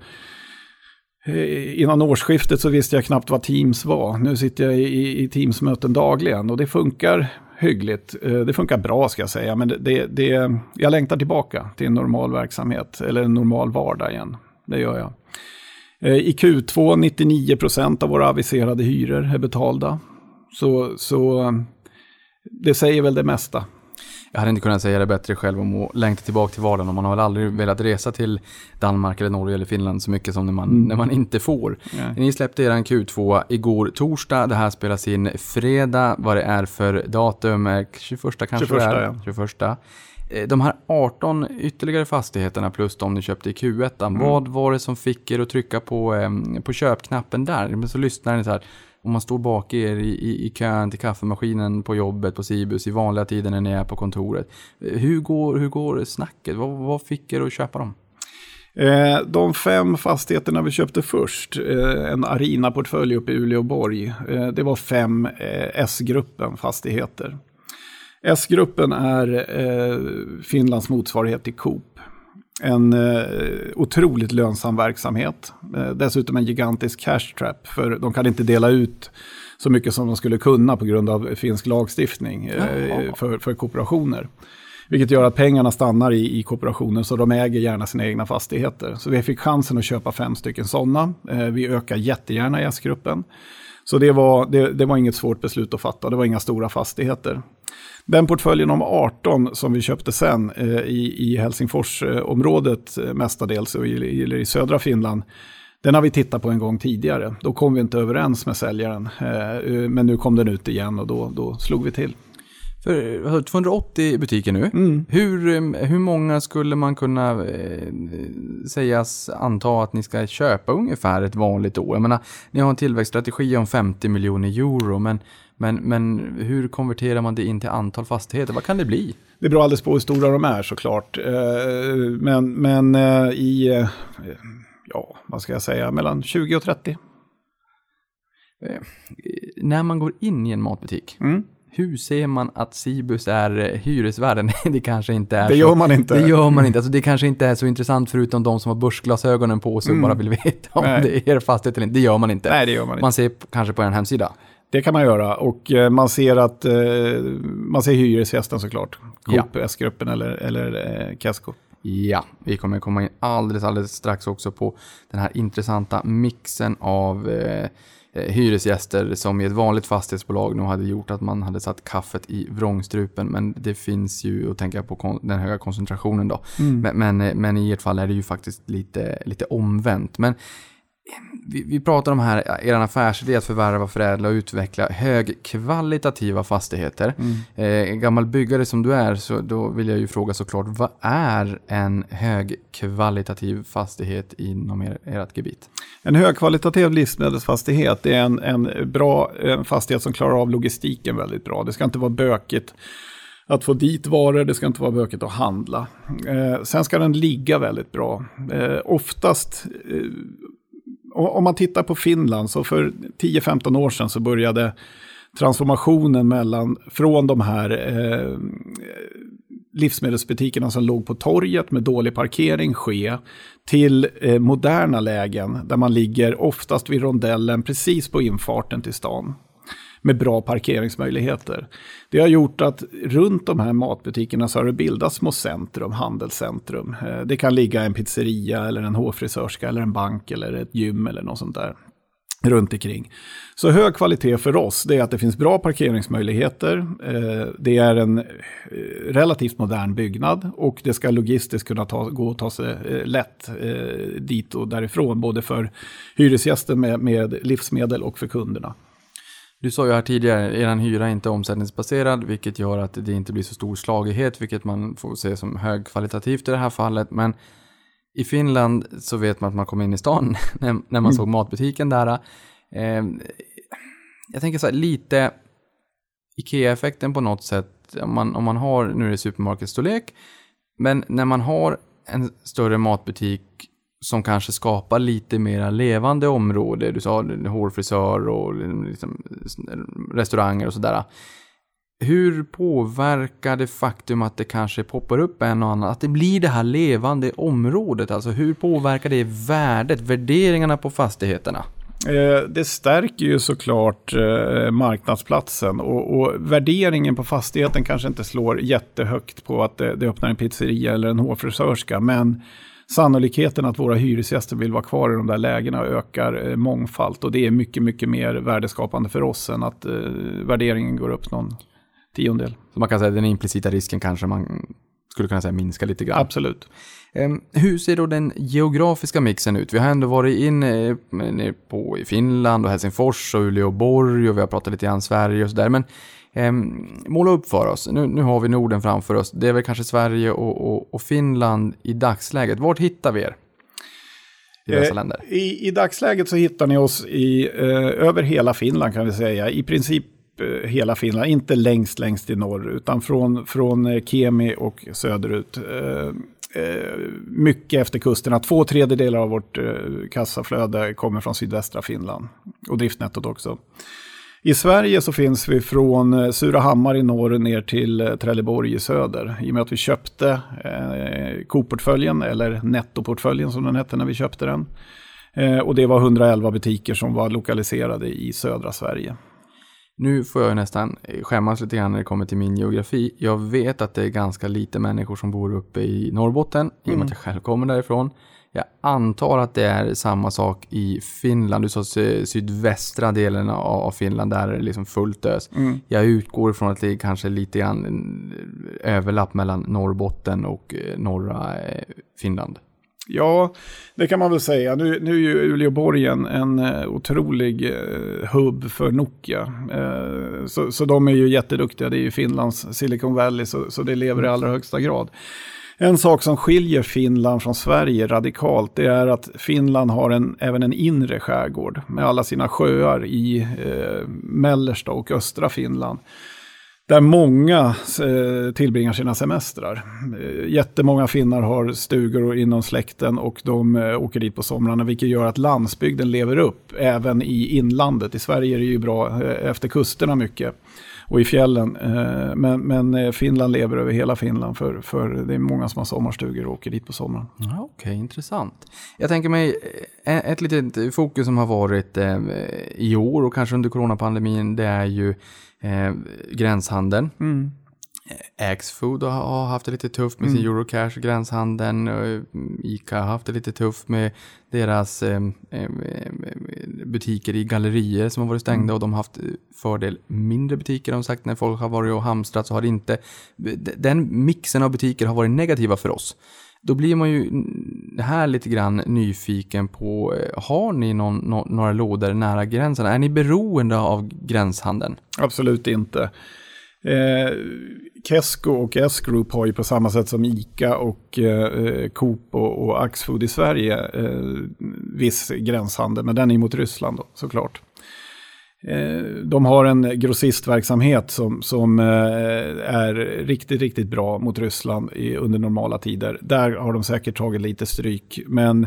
eh, Innan årsskiftet så visste jag knappt vad Teams var. Nu sitter jag i, i Teams-möten dagligen och det funkar hyggligt. Eh, det funkar bra ska jag säga, men det, det, jag längtar tillbaka till en normal verksamhet, eller en normal vardag igen. Det gör jag. Eh, I Q2, 99 procent av våra aviserade hyror är betalda. Så, så det säger väl det mesta jag hade inte kunnat säga det bättre själv om att längta tillbaka till vardagen. Man har väl aldrig velat resa till Danmark eller Norge eller Finland så mycket som när man, mm. när man inte får. Ja. Ni släppte er Q2 igår torsdag. Det här spelas in fredag. Vad det är för datum? 21 kanske 21, det är? Ja. 21. Eh, de här 18 ytterligare fastigheterna plus de ni köpte i Q1, mm. vad var det som fick er att trycka på, på köpknappen där? Men så lyssnar ni så här, om man står bak er i, i, i kön till kaffemaskinen på jobbet på Sibus i vanliga tider när ni är på kontoret. Hur går, hur går snacket? Vad, vad fick er att köpa dem? Eh, de fem fastigheterna vi köpte först, eh, en Arina-portfölj uppe i Uleåborg, eh, det var fem eh, S-gruppen fastigheter. S-gruppen är eh, Finlands motsvarighet till Coop. En eh, otroligt lönsam verksamhet. Eh, dessutom en gigantisk cash trap, för de kan inte dela ut så mycket som de skulle kunna på grund av finsk lagstiftning eh, för, för kooperationer. Vilket gör att pengarna stannar i, i kooperationen så de äger gärna sina egna fastigheter. Så vi fick chansen att köpa fem stycken sådana. Eh, vi ökar jättegärna i S-gruppen. Så det var, det, det var inget svårt beslut att fatta, det var inga stora fastigheter. Den portföljen om 18 som vi köpte sen eh, i, i Helsingforsområdet eh, mestadels, och i, eller i södra Finland, den har vi tittat på en gång tidigare. Då kom vi inte överens med säljaren, eh, eh men nu kom den ut igen och då, då slog vi till. För alltså, 280 butiker nu. Mm. Hur, eh, hur många skulle man kunna eh, sägas anta att ni ska köpa ungefär ett vanligt år? Jag menar, ni har en tillväxtstrategi om 50 miljoner euro, men, men, men hur konverterar man det in till antal fastigheter? Vad kan det bli? Det beror alldeles på hur stora de är såklart. Eh, Men, men eh, i, ja, vad ska jag säga, mellan 20 och 30. När man går in i en matbutik, Mm. Hur ser man att Cibus är eh, hyresvärden? [laughs] det kanske inte är Det så. gör man inte. Det gör man inte. Alltså, det kanske inte är så intressant förutom de som har börsglasögonen på sig och bara vill veta om Mm. Nej. det är er fastighet eller inte. Det gör man inte. Nej, det gör man inte. Man ser kanske på en hemsida. Det kan man göra och eh, man ser att eh, man ser hyresgästen såklart. Ja. Coop, S-gruppen eller, eller Casco. Ja, vi kommer komma in alldeles, alldeles strax också på den här intressanta mixen av hyresgäster som i ett vanligt fastighetsbolag nog hade gjort att man hade satt kaffet i vrångstrupen. Men det finns ju att tänka på den höga koncentrationen då. Men, men, eh, men i ert fall är det ju faktiskt lite, lite omvänt. Men vi, vi pratar om här, er affärsidé att förvärva, förädla och utveckla högkvalitativa fastigheter. Eh, gammal byggare som du är, så då vill jag ju fråga såklart, vad är en högkvalitativ fastighet inom er, ert gebit? En högkvalitativ livsmedelsfastighet är en, en bra en fastighet som klarar av logistiken väldigt bra. Det ska inte vara bökigt att få dit varor, det ska inte vara bökigt att handla. Eh, sen ska den ligga väldigt bra. Eh, oftast, eh, om man tittar på Finland, så för 10-15 år sedan så började transformationen mellan, från de här eh, livsmedelsbutikerna som låg på torget med dålig parkering ske till eh, moderna lägen där man ligger oftast vid rondellen precis på infarten till stan med bra parkeringsmöjligheter. Det har gjort att runt de här matbutikerna så har det bildats små centrum, handelscentrum. Eh, Det kan ligga en pizzeria eller en hårfrisörska eller en bank eller ett gym eller något sånt där runt omkring. Så hög kvalitet för oss det är att det finns bra parkeringsmöjligheter. Eh, det är en eh, relativt modern byggnad och det ska logistiskt kunna ta, gå att ta sig eh, lätt dit och därifrån. Både för hyresgäster med, med livsmedel och för kunderna. Du sa ju här tidigare, er hyra är inte omsättningsbaserad, vilket gör att det inte blir så stor slagighet, vilket man får se som högkvalitativt i det här fallet. Men i Finland så vet man att man kom in i stan [laughs] när, när man såg matbutiken där. Eh, jag tänker så här, lite Ikea-effekten på något sätt, om man, om man har, nu är det supermarketstorlek, men när man har en större matbutik som kanske skapar lite mera levande område. Du sa hårfrisör och liksom restauranger och sådär. Hur påverkar det faktum att det kanske poppar upp en och annan, att det blir det här levande området? Alltså hur påverkar det värdet, värderingarna på fastigheterna? Eh, det stärker ju såklart eh, marknadsplatsen och, och värderingen på fastigheten kanske inte slår jättehögt på att det, det öppnar en pizzeria eller en hårfrisörska. Men sannolikheten att våra hyresgäster vill vara kvar i de där lägena ökar mångfald mångfalt. Och det är mycket, mycket mer värdeskapande för oss än att eh, värderingen går upp någon tiondel. Så man kan säga att den implicita risken kanske man skulle kunna säga minskar lite grann. Absolut. Em, Hur ser då den geografiska mixen ut? Vi har ändå varit inne eh, på i Finland och Helsingfors och Uleåborg och vi har pratat lite grann Sverige och sådär. Men em, måla upp för oss. Nu, nu har vi Norden framför oss. Det är väl kanske Sverige och, och, och Finland i dagsläget. Vart hittar vi er? I Eh, länder. I, dagsläget så hittar ni oss i, eh, över hela Finland kan vi säga. I princip Eh, hela Finland, inte längst längst i norr, utan från, från eh, Kemi och söderut. Eh, mycket efter kusterna. Två tredjedelar av vårt kassaflöde kommer från sydvästra Finland. Och driftnettot också. I Sverige så finns vi från Surahammar i norr ner till Trelleborg i söder. I och med att vi köpte eh, Coop-portföljen, eller Netto-portföljen som den hette när vi köpte den. Eh, och det var 111 butiker som var lokaliserade i södra Sverige. Nu får jag nästan skämmas lite grann när det kommer till min geografi. Jag vet att det är ganska lite människor som bor uppe i Norrbotten, i och med att jag själv kommer därifrån. Jag antar att det är samma sak i Finland. Du sa sy- sydvästra delen av Finland, där är det liksom fullt ös. Jag utgår från att det är kanske lite grann en överlapp mellan Norrbotten och eh, norra eh, Finland. Ja, det kan man väl säga. Nu, nu är ju Uleåborg en, en eh, otrolig eh, hubb för Nokia. Eh, så, så de är ju jätteduktiga. Det är ju Finlands Silicon Valley, så, så det lever i allra högsta grad. En sak som skiljer Finland från Sverige radikalt, det är att Finland har en, även en inre skärgård med alla sina sjöar i eh, mellersta och östra Finland. Där många eh, tillbringar sina semestrar. Eh, jättemånga finnar har stugor inom släkten och de eh, åker dit på somrarna, vilket gör att landsbygden lever upp även i inlandet. I Sverige är det ju bra eh, efter kusterna mycket och i fjällen. Eh, men, men eh, Finland lever över hela Finland för, för det är många som har sommarstugor och åker dit på sommaren. Ja, Okej, intressant. Jag tänker mig eh, eh, ett litet fokus som har varit eh, i år och kanske under coronapandemin, det är ju eh, gränshandeln. Eh, Axfood har, haft det lite tufft med sin Eurocash, gränshandeln. eh, Ica har haft det lite tufft med deras eh, eh, butiker i gallerier som har varit stängda och de har haft fördel mindre butiker. De har sagt när folk har varit och hamstrat så har det inte, den mixen av butiker har varit negativa för oss. Då blir man ju här lite grann nyfiken på, eh, har ni någon, no, några lådor nära gränsen? Är ni beroende av gränshandeln? Absolut inte. Eh, Kesko och S-Group har ju på samma sätt som ICA och eh, Coop och, och Axfood i Sverige eh, viss gränshandel, men den är mot Ryssland då, såklart. Eh, de har en grossistverksamhet som, som eh, är riktigt, riktigt bra mot Ryssland i, under normala tider. Där har de säkert tagit lite stryk, men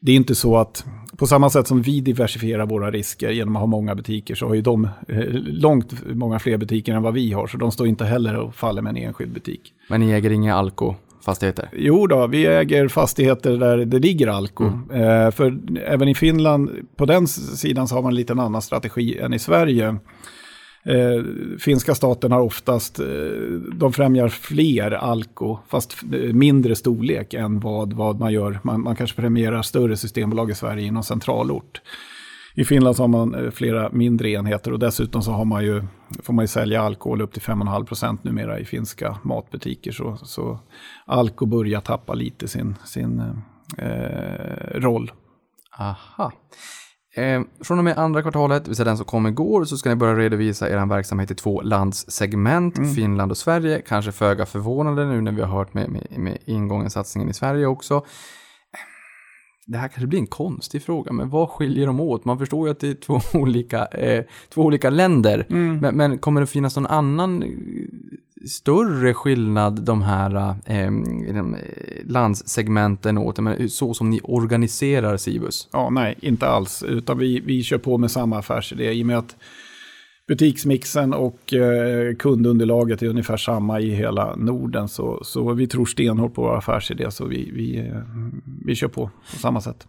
det är inte så att på samma sätt som vi diversifierar våra risker genom att ha många butiker så har ju de eh, långt många fler butiker än vad vi har. Så de står inte heller och faller med en enskild butik. Men ni äger inga Alko-fastigheter? Jo då, vi äger fastigheter där det ligger alko. Eh, för även i Finland, på den sidan så har man en liten annan strategi än i Sverige. Eh, finska staten har oftast, eh, de främjar fler alko, fast eh, mindre storlek än vad, vad man gör. Man, man kanske premierar större systembolag i Sverige inom centralort. I Finland så har man eh, flera mindre enheter och dessutom så har man ju, får man ju sälja alkohol upp till 5,5% numera i finska matbutiker. Så, så alko börjar tappa lite sin, sin eh, roll. Aha. Eh, från och med andra kvartalet, det vill säga den som kom igår, så ska ni börja redovisa er verksamhet i två landssegment, Finland och Sverige. Kanske föga förvånande nu när vi har hört med, med, med ingången satsningen i Sverige också. Det här kanske blir en konstig fråga, men vad skiljer de åt? Man förstår ju att det är två [laughs] olika, eh, två olika länder, men, men kommer det finnas någon annan eh, större skillnad de här eh, eh, landssegmenten åt? Menar, så som ni organiserar Sibus? Ja, nej, inte alls. Utan vi, vi kör på med samma affärsidé i och med att butiksmixen och eh, kundunderlaget är ungefär samma i hela Norden. Så, så vi tror stenhårt på vår affärsidé, så vi, vi, eh, vi kör på på samma sätt.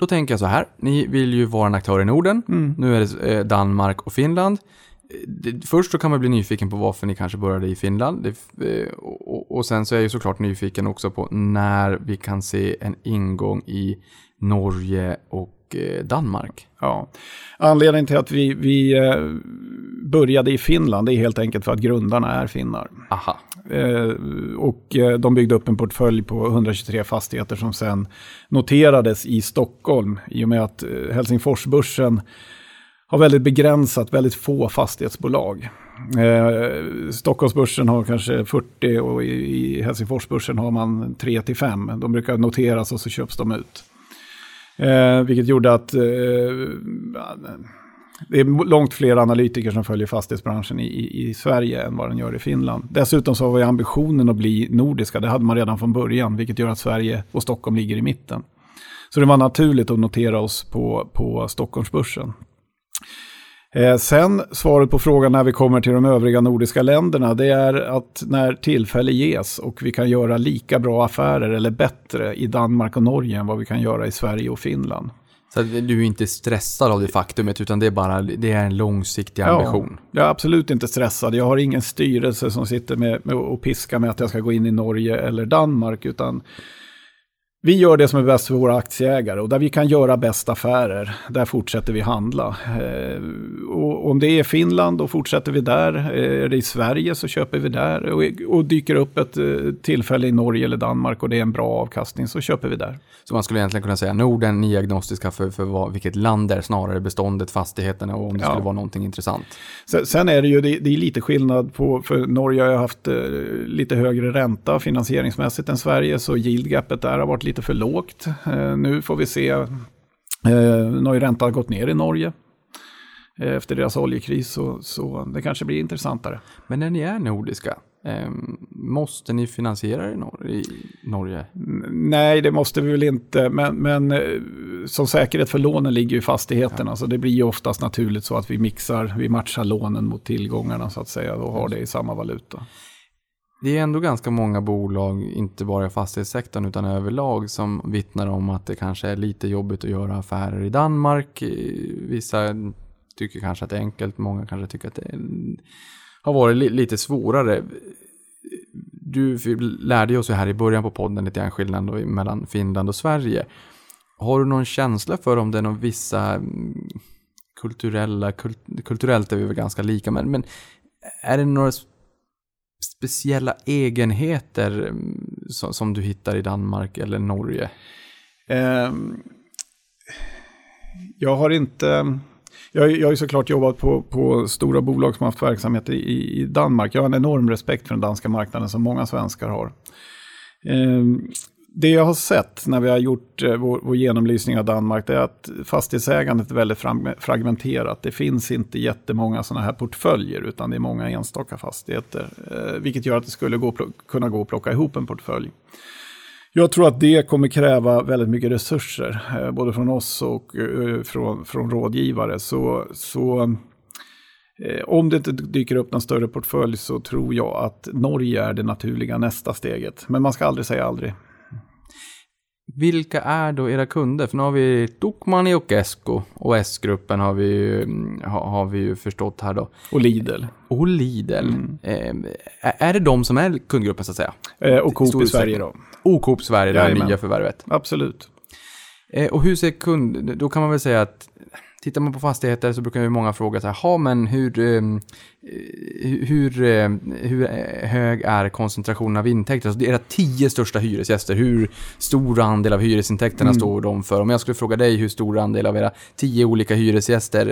Då tänker jag så här, ni vill ju vara en aktör i Norden. Nu är det eh, Danmark och Finland. Först så kan man bli nyfiken på varför ni kanske började i Finland. Eh, och sen så är jag ju såklart nyfiken också på när vi kan se en ingång i Norge och eh, Danmark. Ja. Anledningen till att vi, vi eh, började i Finland är helt enkelt för att grundarna är finnar. Aha. Eh, och de byggde upp en portfölj på 123 fastigheter som sen noterades i Stockholm i och med att Helsingforsbörsen har väldigt begränsat, väldigt få fastighetsbolag. Eh, Stockholmsbörsen har kanske 40 och i, i Helsingforsbörsen har man 3 till 5. De brukar noteras och så köps de ut. Eh, vilket gjorde att eh, Det är långt fler analytiker som följer fastighetsbranschen i, i, i Sverige än vad den gör i Finland. Dessutom så har vi ambitionen att bli nordiska. Det hade man redan från början, vilket gör att Sverige och Stockholm ligger i mitten. Så det var naturligt att notera oss på, på Stockholmsbörsen. Eh, sen svaret på frågan när vi kommer till de övriga nordiska länderna, det är att när tillfälle ges och vi kan göra lika bra affärer eller bättre i Danmark och Norge än vad vi kan göra i Sverige och Finland. Så du är inte stressad av det faktumet, utan det är bara det är en långsiktig ambition. Ja, jag är absolut inte stressad. Jag har ingen styrelse som sitter med, med och piskar med att jag ska gå in i Norge eller Danmark, utan vi gör det som är bäst för våra aktieägare och där vi kan göra bäst affärer, där fortsätter vi handla. Eh, och om det är Finland, då fortsätter vi där. Eh, är det i Sverige så köper vi där. Och, dyker upp ett eh, tillfälle i Norge eller Danmark och det är en bra avkastning så köper vi där. Så man skulle egentligen kunna säga Norden, ni är agnostiska för, för vad, vilket land det är, snarare beståndet, fastigheterna och om det Ja. skulle vara någonting intressant. Sen, sen är det ju det, det är lite skillnad på, för Norge har ju haft lite högre ränta finansieringsmässigt än Sverige, så yield-gapet där har varit lite för lågt. Eh, nu får vi se, eh, nu har ju räntan gått ner i Norge eh, efter deras oljekris, så, så det kanske blir intressantare. Men när ni är nordiska, måste ni finansiera er i, Nor- i Norge? Nej, det måste vi väl inte, men, men som säkerhet för lånen ligger ju fastigheterna, så det blir ju oftast naturligt så att vi mixar, vi matchar lånen mot tillgångarna så att säga och har det i samma valuta. Det är ändå ganska många bolag, inte bara i fastighetssektorn utan överlag, som vittnar om att det kanske är lite jobbigt att göra affärer i Danmark. Eh, vissa tycker kanske att det är enkelt, många kanske tycker att det är, har varit li, lite svårare. Du lärde oss ju här i början på podden lite grann skillnaden mellan Finland och Sverige. Har du någon känsla för om det är någon vissa mm, kulturella, kult, kulturellt är vi väl ganska lika, men, men är det några speciella egenheter mm, som, som du hittar i Danmark eller Norge? Ehm, jag har inte... Jag, jag har ju såklart jobbat på, på stora bolag som har haft verksamhet i, i Danmark. Jag har en enorm respekt för den danska marknaden som många svenskar har. Ehm, det jag har sett när vi har gjort eh, vår, vår genomlysning av Danmark det är att fastighetsägandet är väldigt fragmenterat. Det finns inte jättemånga sådana här portföljer utan det är många enstaka fastigheter. Eh, vilket gör att det skulle gå, kunna gå att plocka ihop en portfölj. Jag tror att det kommer kräva väldigt mycket resurser, eh, både från oss och från, från rådgivare. Så, så om det inte dyker upp någon större portfölj så tror jag att Norge är det naturliga nästa steget. Men man ska aldrig säga aldrig. Vilka är då era kunder? För nu har vi Tokmanni och Esko och S-gruppen har vi, ju, mm, har, vi ju förstått här då. Och Lidl. Och Lidl. Eh, är- det de som är kundgruppen så att säga? Eh, och Coop i Sverige då. Och Coop Sverige, det här nya förvärvet. Absolut. Eh, och hur ser kund... Då kan man väl säga att tittar man på fastigheter så brukar ju många fråga så här, "Ha, men hur, eh, hur, eh, hur eh, hög är koncentrationen av intäkter? Alltså era tio största hyresgäster, hur stor andel av hyresintäkterna står de för? Om jag skulle fråga dig hur stor andel av era tio olika hyresgäster,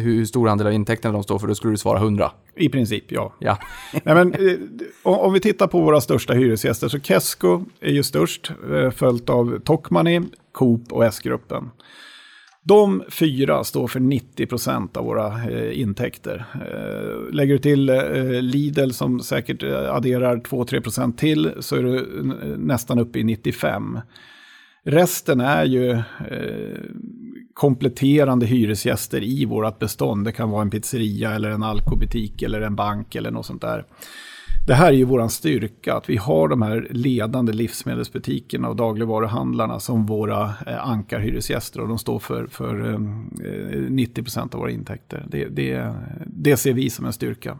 hur stor andel av intäkterna de står för, då skulle du svara 100. I princip, ja. Ja. [laughs] Nej, men, om, vi tittar på våra största hyresgäster så Kesko är ju störst, följt av Tokmanni, Coop och S-gruppen. De fyra står för 90% av våra eh, intäkter. Eh, lägger du till eh, Lidl som säkert eh, adderar 2-3% till så är du eh, nästan uppe i 95%. Resten är ju eh, kompletterande hyresgäster i vårt bestånd. Det kan vara en pizzeria eller en alkobutik eller en bank eller något sånt där. Det här är ju våran styrka, att vi har de här ledande livsmedelsbutikerna och dagligvaruhandlarna som våra eh, ankarhyresgäster och de står för, för eh, 90% av våra intäkter. Det, det, det ser vi som en styrka.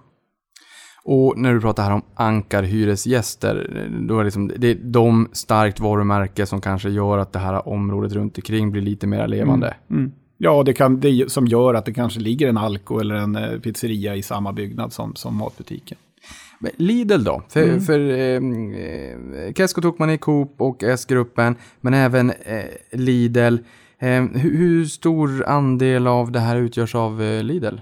Och när du pratar här om ankarhyresgäster, då är det, liksom, det är de starkt varumärke som kanske gör att det här området runt omkring blir lite mer levande. Mm. Ja, det, kan, det som gör att det kanske ligger en alko eller en eh, pizzeria i samma byggnad som, som matbutiken. Lidl då? För, för eh, eh, Kesko Tokmanni, Coop och S-gruppen, men även eh, Lidl. Eh, hur, hur stor andel av det här utgörs av eh, Lidl?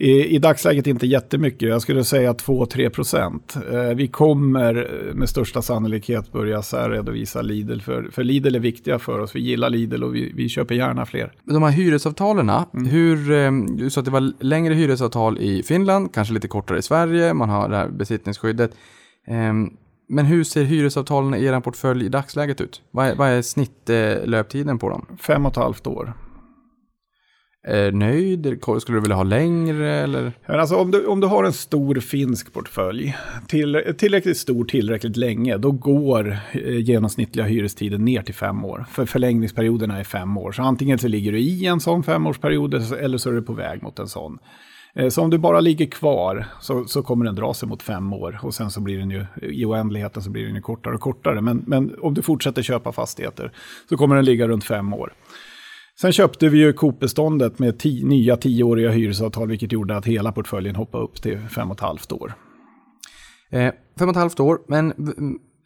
I, I dagsläget inte jättemycket, jag skulle säga 2-3 procent. Eh, vi kommer med största sannolikhet börja särredovisa Lidl, för, för Lidl är viktiga för oss. Vi gillar Lidl och vi, vi köper gärna fler. De här hyresavtalen, hur, eh, du sa att det var längre hyresavtal i Finland, kanske lite kortare i Sverige, man har det här besittningsskyddet. Eh, men hur ser hyresavtalen i er portfölj i dagsläget ut? Vad är, vad är snittlöptiden på dem? Fem och ett halvt år. Eh, nöjd? Skulle du vilja ha längre eller? Alltså, om, du, om du har en stor finsk portfölj, till, tillräckligt stor tillräckligt länge, då går eh, genomsnittliga hyrestiden ner till fem år. För förlängningsperioderna är fem år. Så antingen så ligger du i en sån femårsperiod eller så är du på väg mot en sån. Eh, så om du bara ligger kvar så, så kommer den dra sig mot fem år och sen så blir den ju i oändligheten så blir den ju kortare och kortare. Men, men om du fortsätter köpa fastigheter så kommer den ligga runt fem år. Sen köpte vi ju Coop-beståndet med tio, nya tioåriga hyresavtal, vilket gjorde att hela portföljen hoppade upp till fem och ett halvt år. Eh, fem och ett halvt år, men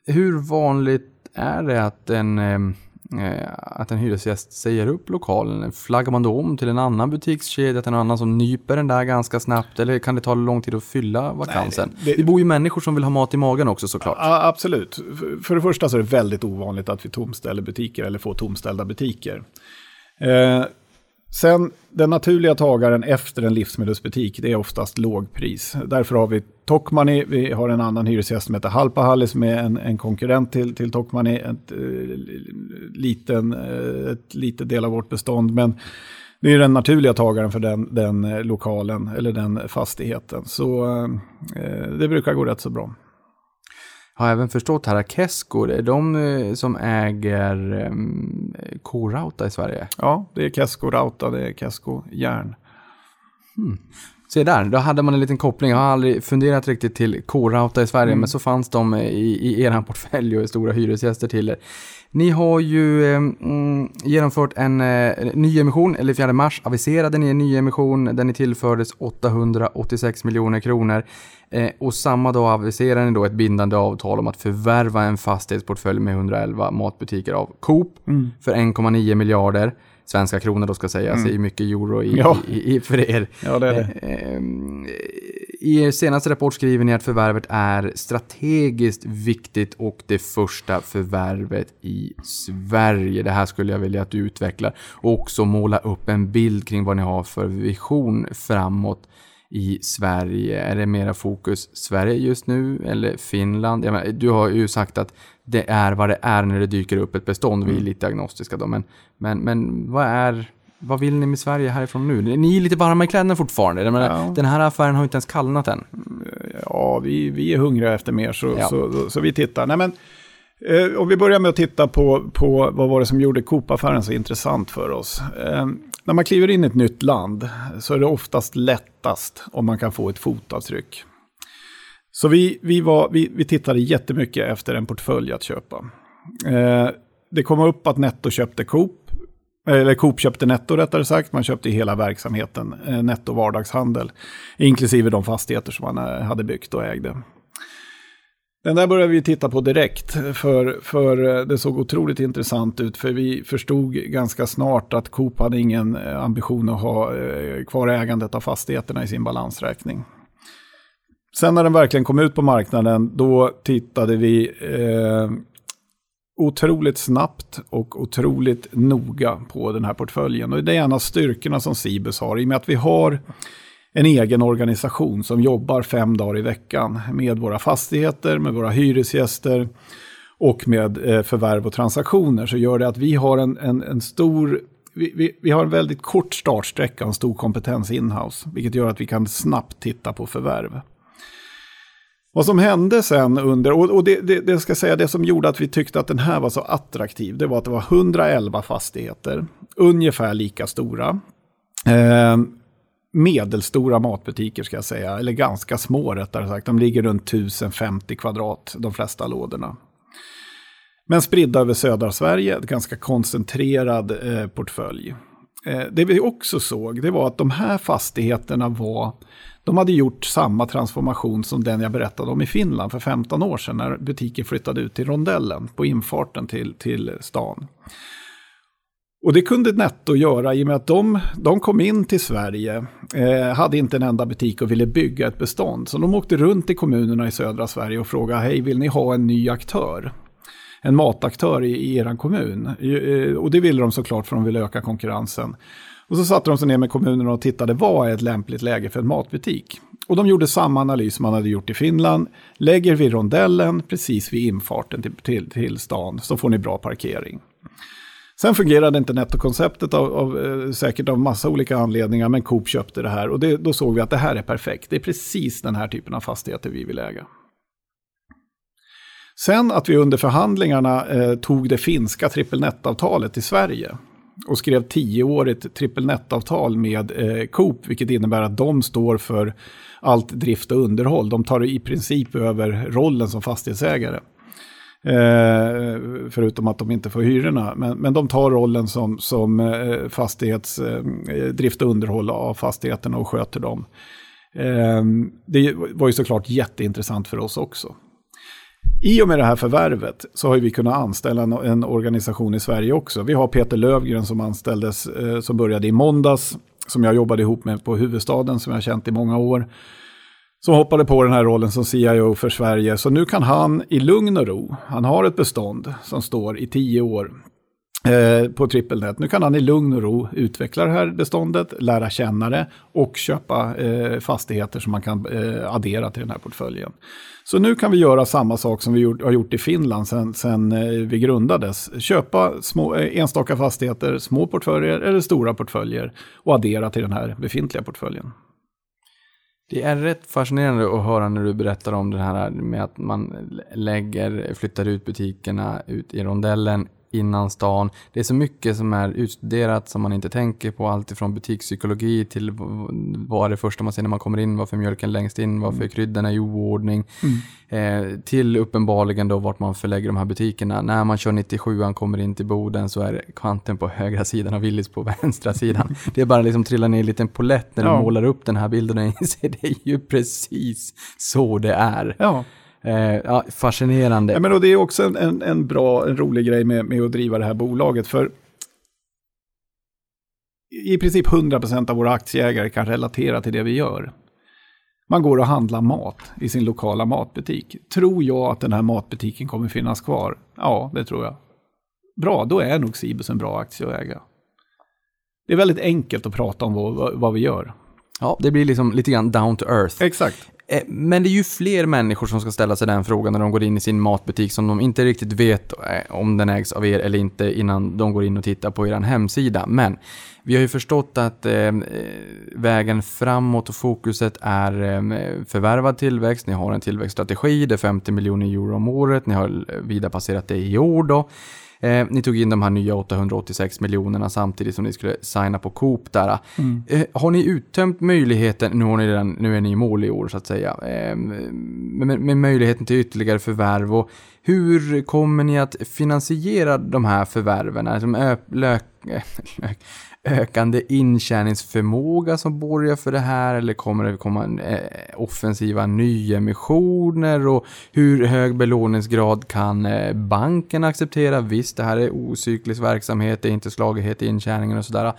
hur vanligt är det att en, eh, att en hyresgäst säger upp lokalen? Flaggar man då om till en annan butikskedja, till en annan som nyper den där ganska snabbt? Eller kan det ta lång tid att fylla vakansen? Nej, det, det bor ju människor som vill ha mat i magen också såklart. Ja, absolut. För det första så är det väldigt ovanligt att vi tomställer butiker eller får tomställda butiker. Eh, sen den naturliga tagaren efter en livsmedelsbutik, det är oftast lågpris. Därför har vi Tokmanni, vi har en annan hyresgäst som heter Halpahalli som är en, en konkurrent till, till Tokmanni, ett, eh, liten, eh, ett litet del av vårt bestånd. Men det är den naturliga tagaren för den, den lokalen eller den fastigheten. Så eh, det brukar gå rätt så bra har även förstått här att Kesko, det är de eh, som äger um, K-Rauta i Sverige. Ja, det är Kesko Rauta, det är Kesko Järn. Hmm. Se där, då hade man en liten koppling. Jag har aldrig funderat riktigt till K-Rauta i Sverige, mm. men så fanns de i, i er portfölj och är stora hyresgäster till er. Ni har ju eh, genomfört en eh, nyemission, eller 4 mars aviserade ni en nyemission där ni tillfördes 886 miljoner kronor. Eh, och samma dag aviserade ni då ett bindande avtal om att förvärva en fastighetsportfölj med 111 matbutiker av Coop mm. för 1,9 miljarder svenska kronor då ska sägas, mm. i mycket euro i, ja. i, i, för er. Ja, det är det. Eh, I er senaste rapport skriver ni att förvärvet är strategiskt viktigt och det första förvärvet i Sverige. Det här skulle jag vilja att du utvecklar och också måla upp en bild kring vad ni har för vision framåt i Sverige? Är det mera fokus Sverige just nu eller Finland? Menar, du har ju sagt att det är vad det är när det dyker upp ett bestånd. Mm. Vi är mm. lite agnostiska då, men, men, men vad är vad vill ni med Sverige härifrån nu? Ni är lite varma i kläderna fortfarande. Menar, ja. Den här affären har inte ens kallnat än. Ja, vi, vi är hungriga efter mer så, ja. så, så, så, vi tittar. Nej, men, eh, om vi börjar med att titta på, på vad var det som gjorde Coop-affären så intressant för oss. Eh, när man kliver in i ett nytt land så är det oftast lättast om man kan få ett fotavtryck. Så vi, vi, var, vi, vi tittade jättemycket efter en portfölj att köpa. Eh, det kom upp att Netto köpte Coop, eller Coop köpte Netto rättare sagt. Man köpte hela verksamheten, eh, Netto vardagshandel, inklusive de fastigheter som man eh, hade byggt och ägde. Den där började vi titta på direkt, för, för eh, det såg otroligt intressant ut. För vi förstod ganska snart att Coop hade ingen eh, ambition att ha eh, kvar ägandet av fastigheterna i sin balansräkning. Sen när den verkligen kom ut på marknaden, då tittade vi eh, otroligt snabbt och otroligt noga på den här portföljen. Och det är en av styrkorna som Cibus har, i och med att vi har en egen organisation som jobbar fem dagar i veckan med våra fastigheter, med våra hyresgäster och med eh, förvärv och transaktioner så gör det att vi har en, en, en stor vi, vi, vi, har en väldigt kort startsträcka och en stor kompetens inhouse, vilket gör att vi kan snabbt titta på förvärv. Vad som hände sen under, och, och det, det, det, ska säga det som gjorde att vi tyckte att den här var så attraktiv, det var att det var 111 fastigheter, ungefär lika stora. Eh, medelstora matbutiker ska jag säga, eller ganska små rättare sagt. De ligger runt 1050 kvadrat, de flesta lådorna. Men spridda över södra Sverige, ett ganska koncentrerad eh, portfölj. Eh, det vi också såg, det var att de här fastigheterna var, de hade gjort samma transformation som den jag berättade om i Finland för 15 år sedan, när butiken flyttade ut till rondellen på infarten till, till stan. Och det kunde Netto göra i och med att de, de kom in till Sverige, eh, hade inte en enda butik och ville bygga ett bestånd. Så de åkte runt i kommunerna i södra Sverige och frågade, hej vill ni ha en ny aktör? En mataktör i, i er kommun. Eh, eh, och det ville de såklart för de ville öka konkurrensen. Och så satte de sig ner med kommunerna och tittade, vad är ett lämpligt läge för en matbutik? Och de gjorde samma analys som man hade gjort i Finland. Lägger vi rondellen precis vid infarten till, till, till stan så får ni bra parkering. Sen fungerade inte nettokonceptet av, av, eh, säkert av massa olika anledningar, men Coop köpte det här och det, då såg vi att det här är perfekt. Det är precis den här typen av fastigheter vi vill äga. Sen att vi under förhandlingarna eh, tog det finska trippelnettavtalet i Sverige och skrev tioårigt trippelnettavtal med eh, Coop, vilket innebär att de står för allt drift och underhåll. De tar i princip över rollen som fastighetsägare. Eh, förutom att de inte får hyrorna. Men, men de tar rollen som, som eh, fastighets, eh, drift och underhåll av fastigheterna och sköter dem. Eh, det var ju såklart jätteintressant för oss också. I och med det här förvärvet så har vi kunnat anställa en, organisation i Sverige också. Vi har Peter Lövgren som anställdes, eh, som började i måndags, som jag jobbade ihop med på huvudstaden, som jag har känt i många år som hoppade på den här rollen som CIO för Sverige. Så nu kan han i lugn och ro, han har ett bestånd som står i tio år eh, på TrippelNet. Nu kan han i lugn och ro utveckla det här beståndet, lära känna det och köpa eh, fastigheter som man kan eh, addera till den här portföljen. Så nu kan vi göra samma sak som vi gjort, har gjort i Finland sedan eh, vi grundades. Köpa små, eh, enstaka fastigheter, små portföljer eller stora portföljer och addera till den här befintliga portföljen. Det är rätt fascinerande att höra när du berättar om det här med att man lägger, flyttar ut butikerna ut i rondellen innan stan. Det är så mycket som är utstuderat som man inte tänker på. Allt ifrån butikspsykologi till vad är det första man ser när man kommer in, varför mjölken längst in, varför mm. kryddorna i oordning. Mm. Eh, till uppenbarligen då vart man förlägger de här butikerna. När man kör 97an kommer in till Boden så är kvanten på högra sidan och Willys på [laughs] vänstra sidan. Det är bara liksom trilla ner en liten polett när du ja. målar upp den här bilden och [laughs] inser det är ju precis så det är. Ja. Eh, ja, fascinerande. Ja, men och det är också en, en, en, bra, en rolig grej med, med att driva det här bolaget. För i princip 100% av våra aktieägare kan relatera till det vi gör. Man går och handlar mat i sin lokala matbutik. Tror jag att den här matbutiken kommer finnas kvar? Ja, det tror jag. Bra, då är nog Cibus en bra aktie att äga. Det är väldigt enkelt att prata om vad, vad vi gör. Ja, det blir liksom lite grann down to earth. Exakt. Eh, men det är ju fler människor som ska ställa sig den frågan när de går in i sin matbutik som de inte riktigt vet eh, om den ägs av er eller inte innan de går in och tittar på er hemsida. Men vi har ju förstått att eh, eh, vägen framåt och fokuset är eh, förvärvad tillväxt. Ni har en tillväxtstrategi, det är 50 miljoner euro om året. Ni har vida passerat det i år då. Eh, ni tog in de här nya 886 miljonerna samtidigt som ni skulle signa på Coop där. Mm. Eh, har ni uttömt möjligheten, nu, har ni redan, nu är ni i mål i år så att säga, eh, med, med, möjligheten till ytterligare förvärv och hur kommer ni att finansiera de här förvärven? Alltså, lök, [laughs] lök, ökande intjäningsförmåga som borgar för det här eller kommer det komma eh, offensiva nyemissioner och hur hög belåningsgrad kan eh, banken acceptera? Visst, det här är ocyklisk verksamhet, det är inte slagighet i intjäningen och sådär.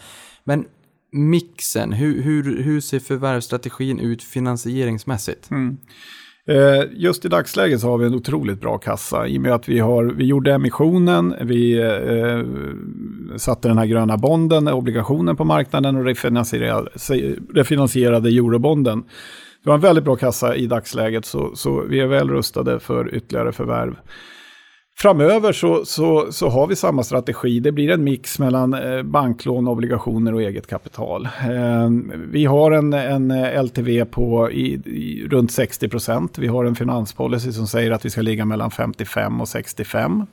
Men mixen, hur, hur, hur ser förvärvsstrategin ut finansieringsmässigt? Mm. Eh, just i dagsläget så har vi en otroligt bra kassa i och med att vi, har, vi gjorde emissionen, vi eh, satte den här gröna bonden, obligationen på marknaden och refinansierade, refinansierade eurobonden. Vi har en väldigt bra kassa i dagsläget så, så vi är väl rustade för ytterligare förvärv. Framöver så, så, så har vi samma strategi. Det blir en mix mellan eh, banklån, obligationer och eget kapital. Eh, vi har en, en eh, LTV på i, i, runt 60 procent. Vi har en finanspolicy som säger att vi ska ligga mellan 55 och 65.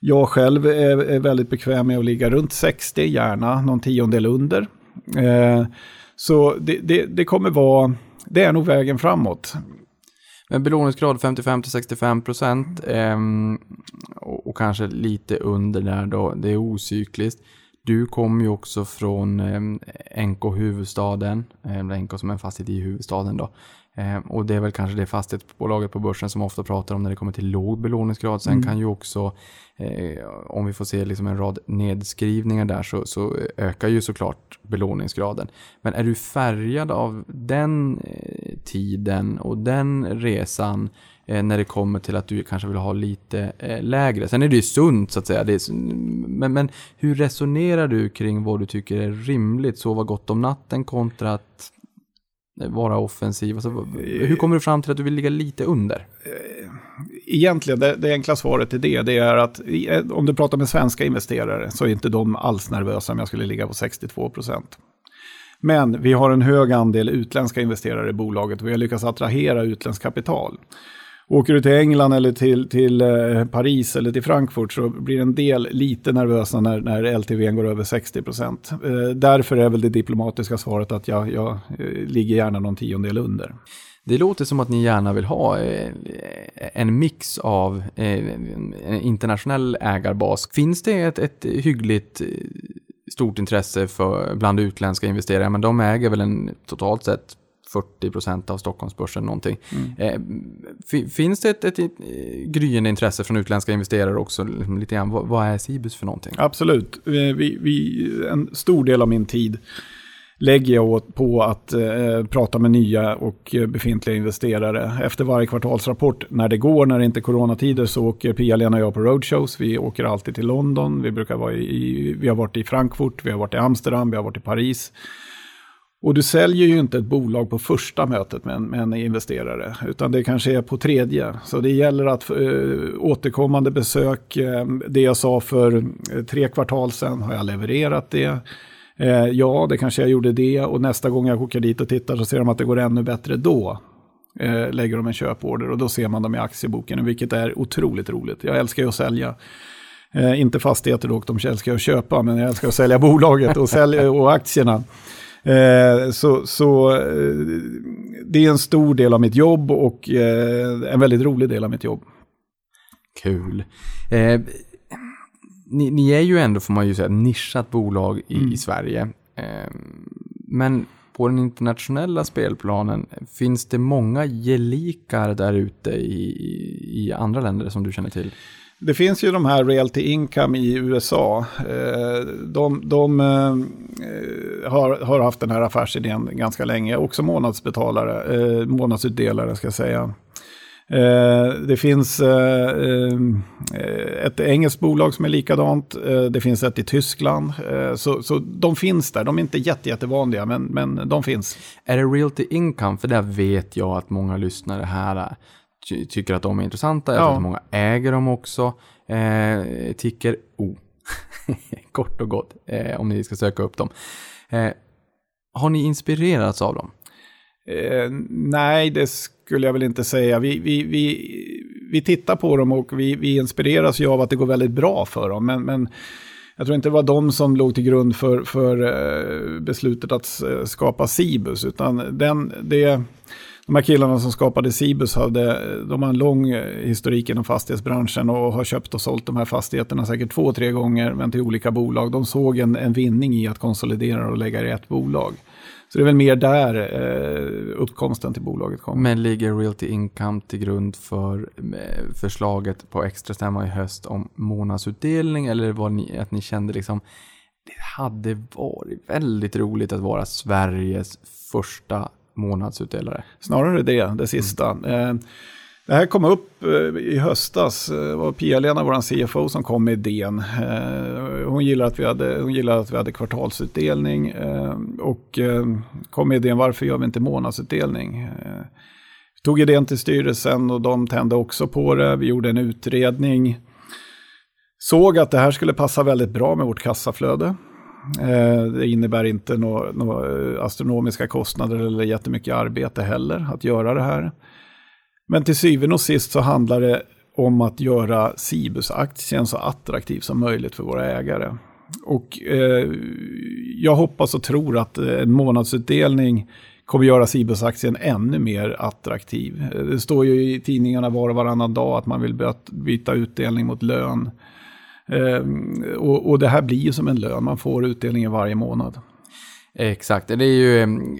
Jag själv är, är väldigt bekväm med att ligga runt 60, gärna någon tiondel under. Så det, det, det kommer vara, det är nog vägen framåt. Men belåningsgrad 55-65 procent eh, och, och, kanske lite under där då. Det är ocykliskt. Du kommer ju också från eh, NK huvudstaden, eh, NK som är en fastighet i huvudstaden då. Eh, och det är väl kanske det fastighetsbolaget på börsen som ofta pratar om när det kommer till låg belåningsgrad. Sen kan ju också, eh, om vi får se liksom en rad nedskrivningar där, så, så ökar ju såklart belåningsgraden. Men är du färgad av den eh, tiden och den resan eh, när det kommer till att du kanske vill ha lite eh, lägre. Sen är det ju sunt så att säga. Är, men, men hur resonerar du kring vad du tycker är rimligt? Sova gott om natten kontra att vara offensiv? Alltså, hur kommer du fram till att du vill ligga lite under? Egentligen, det, det enkla svaret till det, det är att om du pratar med svenska investerare så är inte de alls nervösa om jag skulle ligga på 62 procent. Men vi har en hög andel utländska investerare i bolaget och vi har lyckats attrahera utländskt kapital. Åker du till England eller till, till eh, Paris eller till Frankfurt så blir en del lite nervösa när, när LTV går över 60 procent. Eh, därför är väl det diplomatiska svaret att jag, jag eh, ligger gärna någon tiondel under. Det låter som att ni gärna vill ha eh, en mix av en internationell ägarbas. Finns det ett, ett hyggligt stort intresse för bland utländska investerare? Men de äger väl en totalt sett 40 procent av Stockholmsbörsen någonting. Eh, fi- finns det ett, ett, ett gryende intresse från utländska investerare också? Liksom Lite grann, vad, vad är Cibus för någonting? Absolut. Vi, vi, en stor del av min tid lägger jag på att eh, prata med nya och eh, befintliga investerare. Efter varje kvartalsrapport, när det går, när det inte är coronatider, så åker Pia-Lena och jag på roadshows. Vi åker alltid till London, vi, brukar vara i, vi har varit i Frankfurt, vi har varit i Amsterdam, vi har varit i Paris. Och du säljer ju inte ett bolag på första mötet med en, med en investerare, utan det kanske är på tredje. Så det gäller att eh, återkommande besök, eh, det jag sa för eh, tre kvartal sedan, har jag levererat det? Eh, ja, det kanske jag gjorde det och nästa gång jag åker dit och tittar så ser de att det går ännu bättre då. Eh, lägger de en köporder och då ser man dem i aktieboken, vilket är otroligt roligt. Jag älskar ju att sälja. Eh, inte fastigheter dock, de älskar jag att köpa, men jag älskar att sälja [laughs] bolaget och, sälja, och aktierna. Eh, så så eh, det är en stor del av mitt jobb och eh, en väldigt rolig del av mitt jobb. Kul. Eh, ni, ni är ju ändå, får man ju säga, nischat bolag i, i Sverige. Eh, men på den internationella spelplanen, finns det många gelikar där ute i, i, i andra länder som du känner till? Det finns ju de här realty income i USA. Eh, de, de eh, har, har haft den här affärsidén ganska länge. Också månadsbetalare, eh, månadsutdelare ska jag säga. Det finns ett engelskt bolag som är likadant. Det finns ett i Tyskland. Så, så de finns där. De är inte jätte, jättevanliga, men, men de finns. Är det realty income? För där vet jag att många lyssnare här ty- tycker att de är intressanta. Jag Ja. tror att många äger dem också. Eh, ticker O. [laughs] Kort och gott, eh, om ni ska söka upp dem. Eh, har ni inspirerats av dem? Eh, nej, det skulle jag väl inte säga. Vi, vi, vi, vi tittar på dem och vi, vi inspireras ju av att det går väldigt bra för dem. Men, men jag tror inte det var de som låg till grund för, för eh, beslutet att eh, skapa Cibus. Utan den, det, de här killarna som skapade Cibus hade, de har en lång eh, historik inom fastighetsbranschen och har köpt och sålt de här fastigheterna säkert två, tre gånger, men till olika bolag. De såg en, en vinning i att konsolidera och lägga det i ett bolag. Så det är väl mer där eh, uppkomsten till bolaget kom. Men ligger realty income till grund för eh, förslaget på extra stämma i höst om månadsutdelning? Eller var ni, att ni kände liksom det hade varit väldigt roligt att vara Sveriges första månadsutdelare? Snarare det, det sista. Eh, det här kom upp eh, i höstas. Eh, Det var Pia-Lena, vår CFO, som kom med idén. Hon gillar att vi hade, hon gillar att vi hade kvartalsutdelning och kom med idén varför gör vi inte månadsutdelning? Vi tog idén till styrelsen och de tände också på det. Vi gjorde en utredning. Såg att det här skulle passa väldigt bra med vårt kassaflöde. Eh, det innebär inte några nå astronomiska kostnader eller jättemycket arbete heller att göra det här. Men till syvende och sist så handlar det om att göra Cibus-aktien så attraktiv som möjligt för våra ägare. Och eh, jag hoppas och tror att en månadsutdelning kommer göra Cibus-aktien ännu mer attraktiv. Eh, det står ju i tidningarna var och varannan dag att man vill byta utdelning mot lön. Ehm, och, och det här blir ju som en lön, man får utdelningen varje månad. Exakt, det är ju ehm,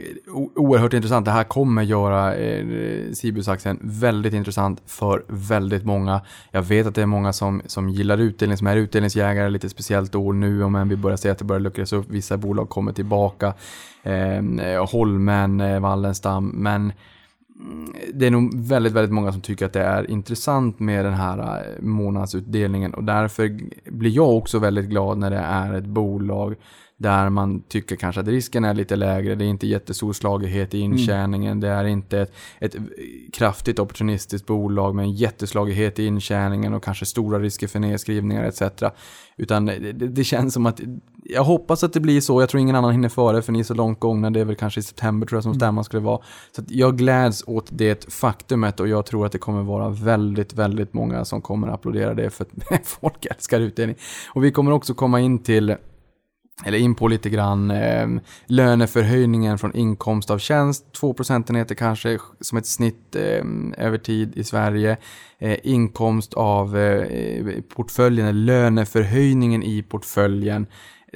oerhört intressant. Det här kommer göra eh, Cibus-aktien väldigt intressant för väldigt många. Jag vet att det är många som, som gillar utdelning, som är utdelningsjägare, lite speciellt år nu, om än vi börjar se att det börjar luckras upp. Vissa bolag kommer tillbaka, ehm, eh, Holmen, eh, Wallenstam, men det är nog väldigt, väldigt många som tycker att det är intressant med den här eh, månadsutdelningen och därför blir jag också väldigt glad när det är ett bolag där man tycker kanske att risken är lite lägre. Det är inte jättestor slagighet i intjäningen. Det är inte ett, ett kraftigt opportunistiskt bolag med en jätteslagighet i intjäningen och kanske stora risker för nedskrivningar etc. Utan det, det, känns som att, jag hoppas att det blir så. Jag tror ingen annan hinner före för ni är så långt gångna. Det är väl kanske i september tror jag som stämman skulle vara. Så jag gläds åt det faktumet och jag tror att det kommer vara väldigt, väldigt många som kommer att applådera det för att [laughs] folk älskar utdelning. Och vi kommer också komma in till eller in på lite grann eh, löneförhöjningen från inkomst av tjänst, 2 procentenheter kanske som ett snitt eh, över tid i Sverige. Eh, inkomst av eh, portföljen, eller löneförhöjningen i portföljen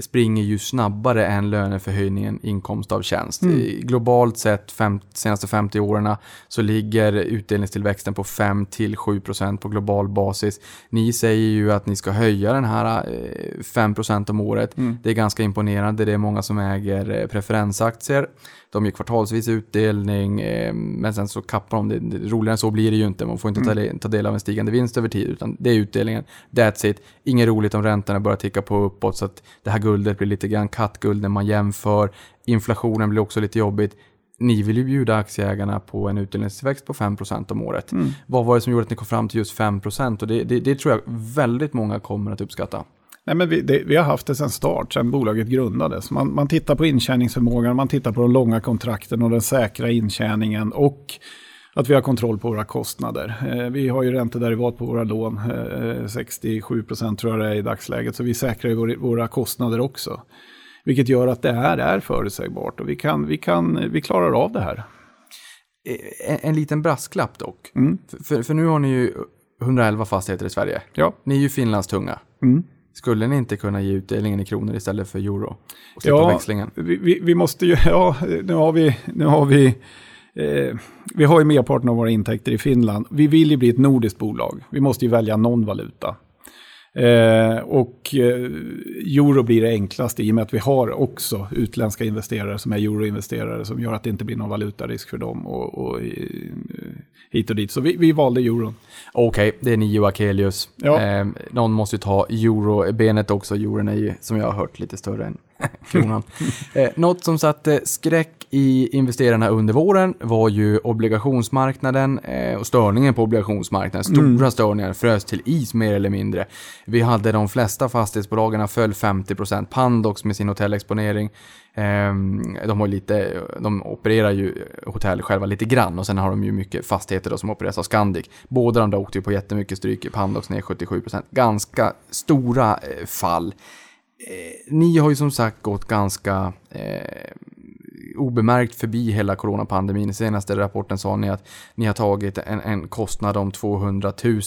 springer ju snabbare än löneförhöjningen inkomst av tjänst. I- Globalt sett, fem, senaste 50 åren, så ligger utdelningstillväxten på 5-7% på global basis. Ni säger ju att ni ska höja den här eh, 5% om året. Det är ganska imponerande. Det är många som äger eh, preferensaktier. De ger kvartalsvis utdelning, eh, men sen så kappar de det. Roligare än så blir det ju inte. Man får inte ta, del- ta del av en stigande vinst över tid, utan det är utdelningen. That's it. Inget roligt om räntorna börjar ticka på uppåt, så att det här guldet blir lite grann kattguld när man jämför. Inflationen blir också lite jobbigt. Ni vill ju bjuda aktieägarna på en utdelningstillväxt på 5% om året. Vad var det som gjorde att ni kom fram till just 5%? Och det, det, det tror jag väldigt många kommer att uppskatta. Nej, men vi, det, vi har haft det sedan start, sedan bolaget grundades. Man, man tittar på intjäningsförmågan, man tittar på de långa kontrakten och den säkra intjäningen och att vi har kontroll på våra kostnader. Eh, vi har ju räntederivat på våra lån, eh, 67 procent tror jag det är i dagsläget, så vi säkrar ju vår, våra kostnader också. Vilket gör att det här är förutsägbart och vi, kan, vi, kan, vi klarar av det här. En, en liten brasklapp dock. Mm. För, för, nu har ni ju 111 fastigheter i Sverige. Ja. Ni är ju Finlandstunga. Mm. Skulle ni inte kunna ge utdelningen i kronor istället för euro? Och slippa Ja, växlingen? vi, vi, vi måste ju, [laughs] ja, nu har vi, nu har vi, eh, vi har ju merparten av våra intäkter i Finland. Vi vill ju bli ett nordiskt bolag. Vi måste ju välja någon valuta. Eh, och eh, euro blir det enklaste i och med att vi har också utländska investerare som är euroinvesterare som gör att det inte blir någon valutarisk för dem och, och eh, hit och dit. Så vi, vi valde euron. Okej, det är ni Akelius. Ja. Eh, någon måste ju ta euro-benet också. Euron är ju, som jag har hört, lite större än [laughs] kronan. [laughs] eh, något som satte skräck i investerarna under våren var ju obligationsmarknaden eh, och störningen på obligationsmarknaden. Stora störningar frös till is mer eller mindre. Vi hade de flesta fastighetsbolagen föll 50%. Pandox med sin hotellexponering. Ehm, de, har lite, de opererar ju hotell själva lite grann och sen har de ju mycket fastigheter då som opereras av Scandic. Båda de där åkte ju på jättemycket stryk. Pandox ner 77%. Ganska stora eh, fall. Eh, ni har ju som sagt gått ganska eh, obemärkt förbi hela coronapandemin. I senaste rapporten sa ni att ni har tagit en, en kostnad om 200 000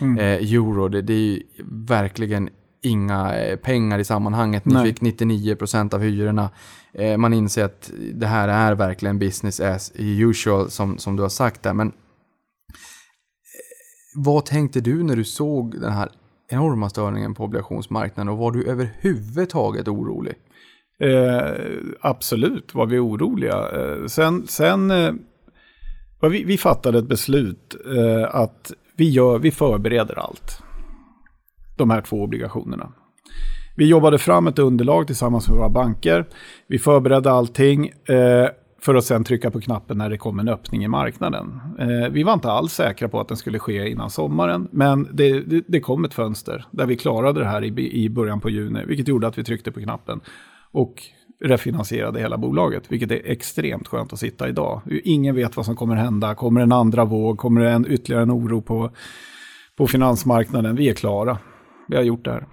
eh, euro. Det, det är ju verkligen inga eh, pengar i sammanhanget. Ni Nej. fick 99% av hyrorna. Eh, man inser att det här är verkligen business as usual som, som du har sagt där. Men eh, vad tänkte du när du såg den här enorma störningen på obligationsmarknaden och var du överhuvudtaget orolig? Eh, absolut var vi oroliga. Eh, sen sen eh, vi, vi fattade ett beslut eh, att vi, gör, vi förbereder allt. De här två obligationerna. Vi jobbade fram ett underlag tillsammans med våra banker. Vi förberedde allting eh, för att sen trycka på knappen när det kom en öppning i marknaden. Eh, vi var inte alls säkra på att den skulle ske innan sommaren, men det, det, det kom ett fönster där vi klarade det här i, i början på juni, vilket gjorde att vi tryckte på knappen och refinansierade hela bolaget, vilket är extremt skönt att sitta idag. Ingen vet vad som kommer hända, kommer en andra våg, kommer det en, ytterligare en oro på, på finansmarknaden? Vi är klara, vi har gjort det här.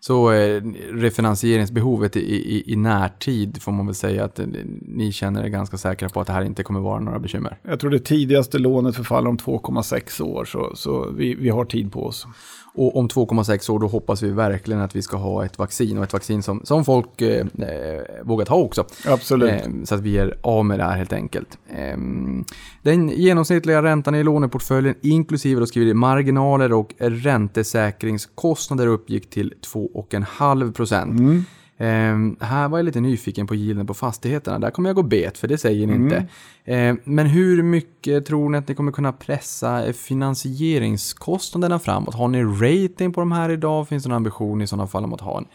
Så eh, refinansieringsbehovet i, i, i närtid får man väl säga att eh, ni känner er ganska säkra på att det här inte kommer vara några bekymmer. Jag tror det tidigaste lånet förfaller om 2,6 år, så, så vi, vi har tid på oss. Och om 2,6 år då hoppas vi verkligen att vi ska ha ett vaccin och ett vaccin som, som folk eh, eh vågar ta också. Absolut. Eh, så att vi är av med det här helt enkelt. Eh, den genomsnittliga räntan i låneportföljen inklusive då skriver marginaler och räntesäkringskostnader uppgick till 2,5 procent. Mm. Eh, här var jag lite nyfiken på yielden på fastigheterna. Där kommer jag gå bet, för det säger ni mm. inte. Eh, men hur mycket tror ni att ni kommer kunna pressa finansieringskostnaderna framåt? Har ni rating på de här idag? Finns det någon ambition i sådana fall om att ha en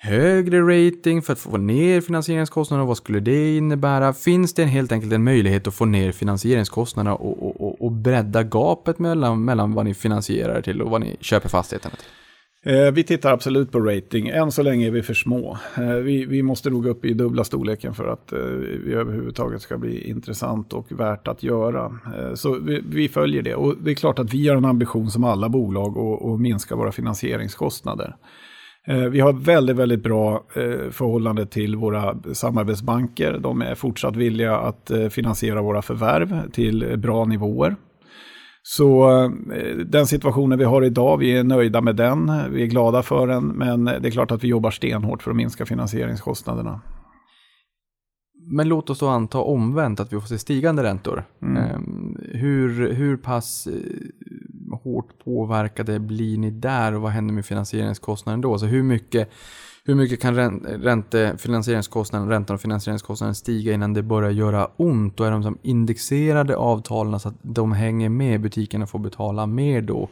högre rating för att få ner finansieringskostnaderna? Vad skulle det innebära? Finns det helt enkelt en möjlighet att få ner finansieringskostnaderna och, och, och, och bredda gapet mellan, mellan vad ni finansierar till och vad ni köper fastigheterna till? Eh, vi tittar absolut på rating. Än så länge är vi för små. Eh, vi, vi måste nog upp i dubbla storleken för att eh, vi överhuvudtaget ska bli intressant och värt att göra. Så vi, vi följer det. Och det är klart att vi har en ambition som alla bolag att minska våra finansieringskostnader. Vi har väldigt, väldigt bra förhållande till våra samarbetsbanker. De är fortsatt villiga att finansiera våra förvärv till bra nivåer. Så eh, den situationen vi har idag, vi är nöjda med den, vi är glada för den, men det är klart att vi jobbar stenhårt för att minska finansieringskostnaderna. Men låt oss då anta omvänt att vi får se stigande räntor. Mm. Ehm, hur, hur pass eh, hårt påverkade blir ni där och vad händer med finansieringskostnaden då? Så hur mycket hur mycket kan ränte, finansieringskostnaden, räntan och finansieringskostnaden stiga innan det börjar göra ont? Och är de som indexerade avtalen så att de hänger med, butikerna får betala mer då?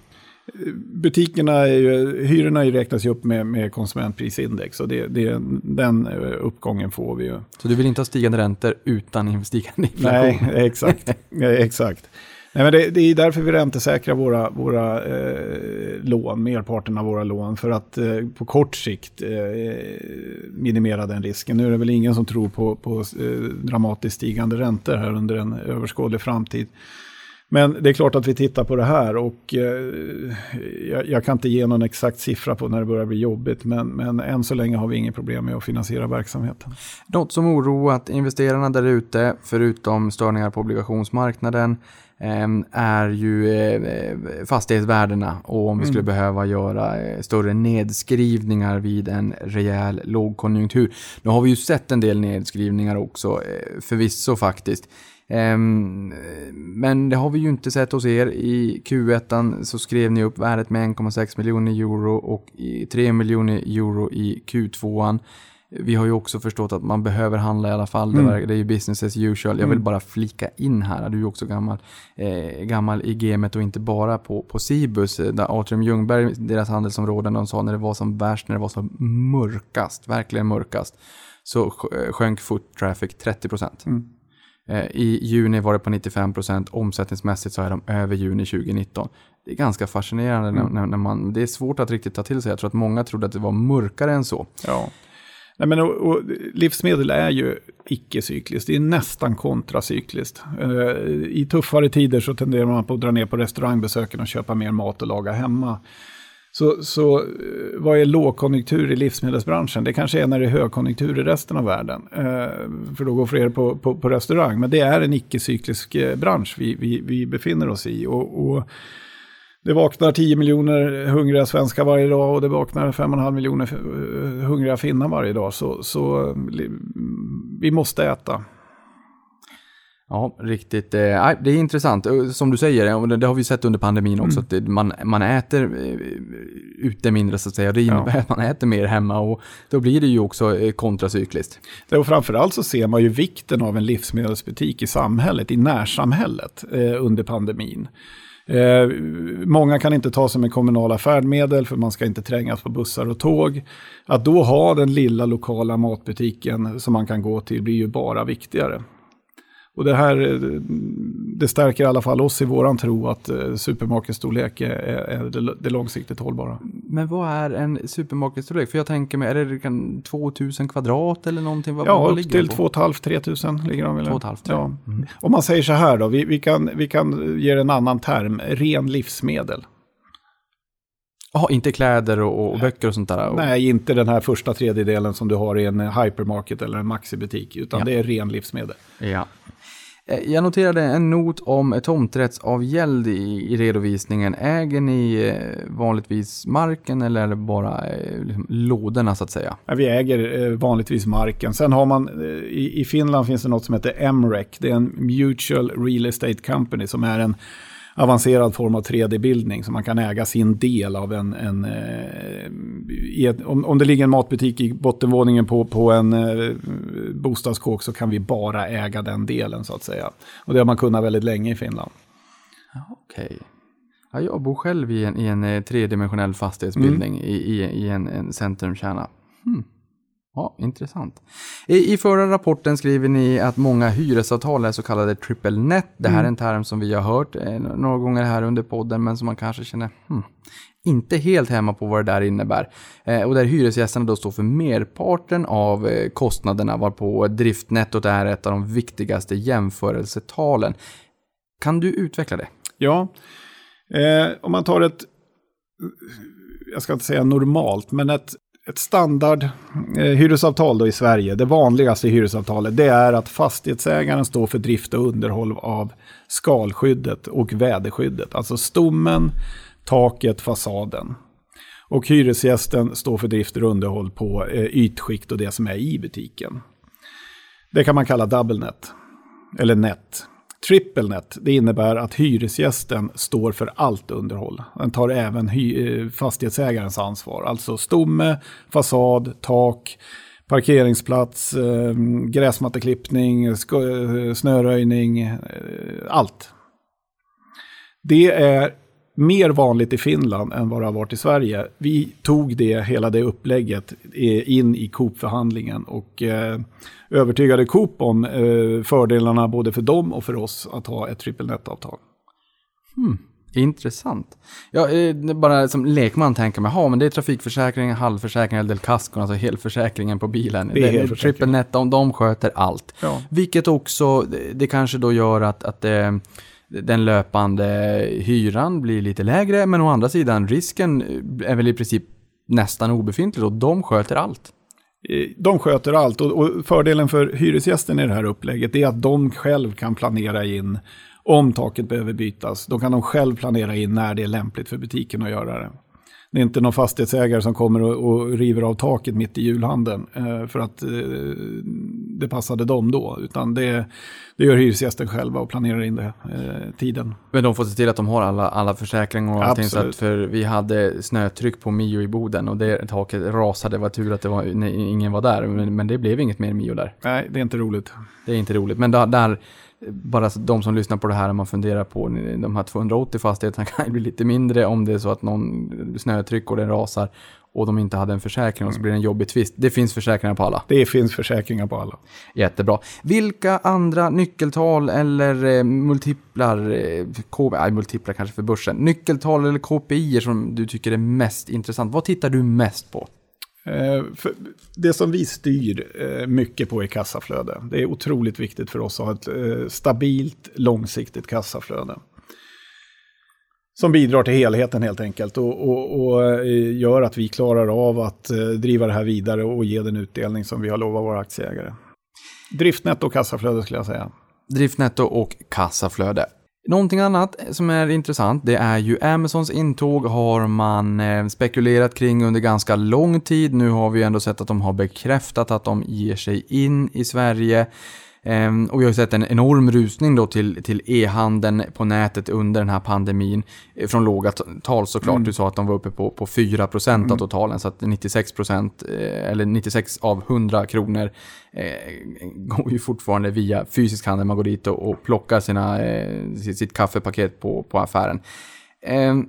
Butikerna är ju, hyrorna räknas ju upp med, med konsumentprisindex och det, det, den uppgången får vi ju. Så du vill inte ha stigande räntor utan stigande inflation? [laughs] Nej, exakt. exakt. Nej, men det, det, är därför vi räntesäkrar våra, våra eh, lån, merparten av våra lån, för att eh, på kort sikt eh, minimera den risken. Nu är det väl ingen som tror på, på eh, dramatiskt stigande räntor här under en överskådlig framtid. Men det är klart att vi tittar på det här och eh, jag, jag, kan inte ge någon exakt siffra på när det börjar bli jobbigt, men, men än så länge har vi inget problem med att finansiera verksamheten. Något som oroat investerarna där ute, förutom störningar på obligationsmarknaden, är ju eh, fastighetsvärdena och om vi skulle mm. behöva göra eh, större nedskrivningar vid en rejäl lågkonjunktur. Nu har vi ju sett en del nedskrivningar också, eh, förvisso faktiskt. Ehm, men det har vi ju inte sett hos er. I Q1 så skrev ni upp värdet med 1,6 miljoner euro och 3 miljoner euro i Q2 vi har ju också förstått att man behöver handla i alla fall. Mm. Det, är ju business as usual. Jag vill mm. bara flika in här, du är ju också gammal, eh, gammal i gamet och inte bara på, på Cibus. Eh, där Atrium Ljungberg, deras handelsområden, de sa när det var som värst, när det var som mörkast, verkligen mörkast, så eh, sjönk foot traffic 30%. Mm. Eh, I juni var det på 95%, omsättningsmässigt så är de över juni 2019. Det är ganska fascinerande mm. när, när, man, det är svårt att riktigt ta till sig. Jag tror att många trodde att det var mörkare än så. Ja. Nej, men, och, och, livsmedel är ju icke-cykliskt, det är nästan kontracykliskt. Uh, I tuffare tider så tenderar man på att dra ner på restaurangbesöken och köpa mer mat och laga hemma. Så, så eh, vad är lågkonjunktur i livsmedelsbranschen? Det kanske är när det är högkonjunktur i resten av världen. Eh, för då går fler på, på, på, restaurang. Men det är en icke-cyklisk eh, bransch vi, vi, vi befinner oss i. och, och det vaknar 10 miljoner hungriga svenskar varje dag och det vaknar 5,5 miljoner hungriga finnar varje dag. Så, så vi måste äta. Ja, riktigt. Eh, det är intressant. Som du säger, det har vi sett under pandemin också, mm. att man, man äter eh, ute mindre så att säga. Det innebär ja. att man äter mer hemma och då blir det ju också eh, kontracykliskt. Och framförallt så ser man ju vikten av en livsmedelsbutik i samhället, i närsamhället under pandemin. Eh, många kan inte ta sig med kommunala färdmedel för man ska inte trängas på bussar och tåg. Att då ha den lilla lokala matbutiken som man kan gå till blir ju bara viktigare. Och det här det stärker i alla fall oss i våran tro att eh, supermarketstorlek är, är det, det långsiktigt hållbara. Men vad är en supermarketstorlek? För jag tänker mig, är det 2000 kvadrat eller någonting? Vad, ja, upp till 2500-3000 ligger de väl. 2 ja. Mm. Om man säger så här då, vi, vi, kan, vi kan ge en annan term, ren livsmedel. Jaha, inte kläder och, och böcker och sånt där? Och... Nej, inte den här första tredjedelen som du har i en hypermarket eller en maxibutik, utan Ja. det är ren livsmedel. Ja. Eh, jag noterade en not om tomträttsavgäld i, i redovisningen. Äger ni eh, vanligtvis marken eller är det bara eh, liksom, lådorna så att säga? Vi äger vanligtvis marken. Sen har man, i, i Finland finns det något som heter MREC. Det är en Mutual Real Estate Company som är en avancerad form av 3D-bildning. Så man kan äga sin del av en... en eh, ett, om, om det ligger en matbutik i bottenvåningen på, på en eh, bostadskåk så kan vi bara äga den delen så att säga. Och det har man kunnat väldigt länge i Finland. Okej. Ja, jag bor själv i en, i en eh, tredimensionell fastighetsbildning i, i, i en, en centrumkärna. Hmm. Ja, intressant. I, I förra rapporten skriver ni att många hyresavtal är så kallade triple net. Det här är en term som vi har hört eh, några gånger här under podden, men som man kanske känner hmm, inte helt hemma på vad det där innebär. Eh, och där hyresgästerna då står för merparten av eh, kostnaderna, varpå driftnettot är ett av de viktigaste jämförelsetalen. Kan du utveckla det? Ja, eh, om man tar ett, jag ska inte säga normalt, men ett, ett standard eh, hyresavtal då i Sverige, det vanligaste hyresavtalet, det är att fastighetsägaren står för drift och underhåll av skalskyddet och väderskyddet. Alltså stommen, taket, fasaden. Och hyresgästen står för drift och underhåll på eh, ytskikt och det som är i butiken. Det kan man kalla double net, eller net. Triple net, det innebär att hyresgästen står för allt underhåll. Den tar även eh, fastighetsägarens ansvar. Alltså stomme, fasad, tak, parkeringsplats, eh, gräsmatteklippning, eh, snöröjning, allt. Det är mer vanligt i Finland än vad det har varit i Sverige. Vi tog det, hela det upplägget eh, in i Coop-förhandlingen och eh, övertygade Coop om eh, fördelarna både för dem och för oss att ha ett triple net-avtal. Intressant. Ja, eh, det är bara som lekman tänker man, ja men det är trafikförsäkring, halvförsäkring eller del kasko, alltså helförsäkringen på bilen. Det är. Triple Net, de, de sköter allt. Ja. Vilket också, det- det kanske då gör att, att eh, den löpande hyran blir lite lägre, men å andra sidan risken är väl i princip nästan obefintlig och de sköter allt. Eh, de sköter allt och fördelen för hyresgästen i det här upplägget är att de själv kan planera in om taket behöver bytas. Då kan de själv planera in när det är lämpligt för butiken att göra det. Det är inte någon fastighetsägare som kommer och, och river av taket mitt i julhandeln eh, för att eh, det passade dem då. Utan det, det gör hyresgästen själva och planerar in det eh, tiden. Men de får se till att de har alla, alla försäkringar och allting. Så att för vi hade snötryck på Mio i Boden och det taket rasade. Det var tur att det var, nej, ingen var där. Men, men det blev inget mer Mio där. Nej, det är inte roligt. Det är inte roligt. Men där, där bara de som lyssnar på det här, man funderar på de här 280 fastigheterna [laughs] kan ju bli lite mindre om det är så att någon snötryck och den rasar och de inte hade en försäkring och så blir det en jobbig tvist. Det finns försäkringar på alla. Det finns försäkringar på alla. Jättebra. Vilka andra nyckeltal eller eh, multiplar, eh, nej, multiplar kanske för börsen, nyckeltal eller KPI som du tycker är mest intressant? Vad tittar du mest på? Eh, för det som vi styr eh, mycket på är kassaflöde. Det är otroligt viktigt för oss att ha ett eh, stabilt, långsiktigt kassaflöde. Som bidrar till helheten helt enkelt och, och, och gör att vi klarar av att driva det här vidare och ge den utdelning som vi har lovat våra aktieägare. Driftnetto och kassaflöde skulle jag säga. Driftnetto och kassaflöde. Någonting annat som är intressant, det är ju Amazons intåg har man eh, spekulerat kring under ganska lång tid. Nu har vi ändå sett att de har bekräftat att de ger sig in i Sverige. Ehm, och vi har sett en enorm rusning då till, till e-handeln på nätet under den här pandemin. Eh, Från låga tal såklart. Du sa att de var uppe på, på 4% av totalen. Så att 96% eh, eller 96 av 100 kronor eh, går ju fortfarande via fysisk handel. Man går dit och, och plockar sina, eh, sitt, sitt kaffepaket på, på affären. Ehm,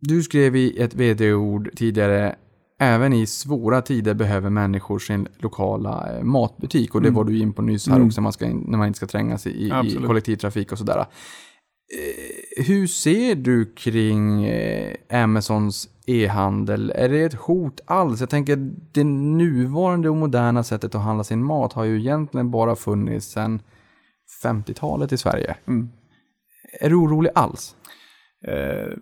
du skrev i ett vd-ord tidigare Även i svåra tider behöver människor sin lokala eh, matbutik och det var du in på nyss här också, man ska när man inte ska trängas i, i kollektivtrafik och sådär. Eh, hur ser du kring eh, Amazons e-handel? Är det ett hot alls? Jag tänker det nuvarande och moderna sättet att handla sin mat har ju egentligen bara funnits sedan 50-talet i Sverige. Mm. Är du orolig alls? Eh,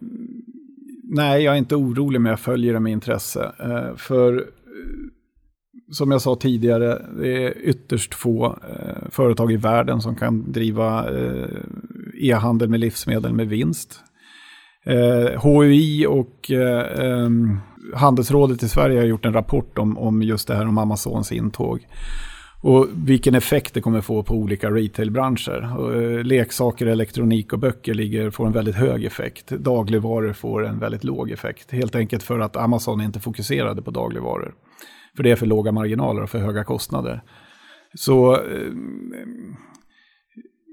nej, jag är inte orolig men jag följer det med intresse. Eh, för eh, som jag sa tidigare, det är ytterst få eh, företag i världen som kan driva eh, e-handel med livsmedel med vinst. Eh, HUI och eh, ehm, Handelsrådet i Sverige har gjort en rapport om, om just det här om Amazons intåg. Och vilken effekt det kommer få på olika retailbranscher. Eh, leksaker, elektronik och böcker ligger, får en väldigt hög effekt. Dagligvaror får en väldigt låg effekt. Helt enkelt för att Amazon inte fokuserade på dagligvaror. För det är för låga marginaler och för höga kostnader. Så eh,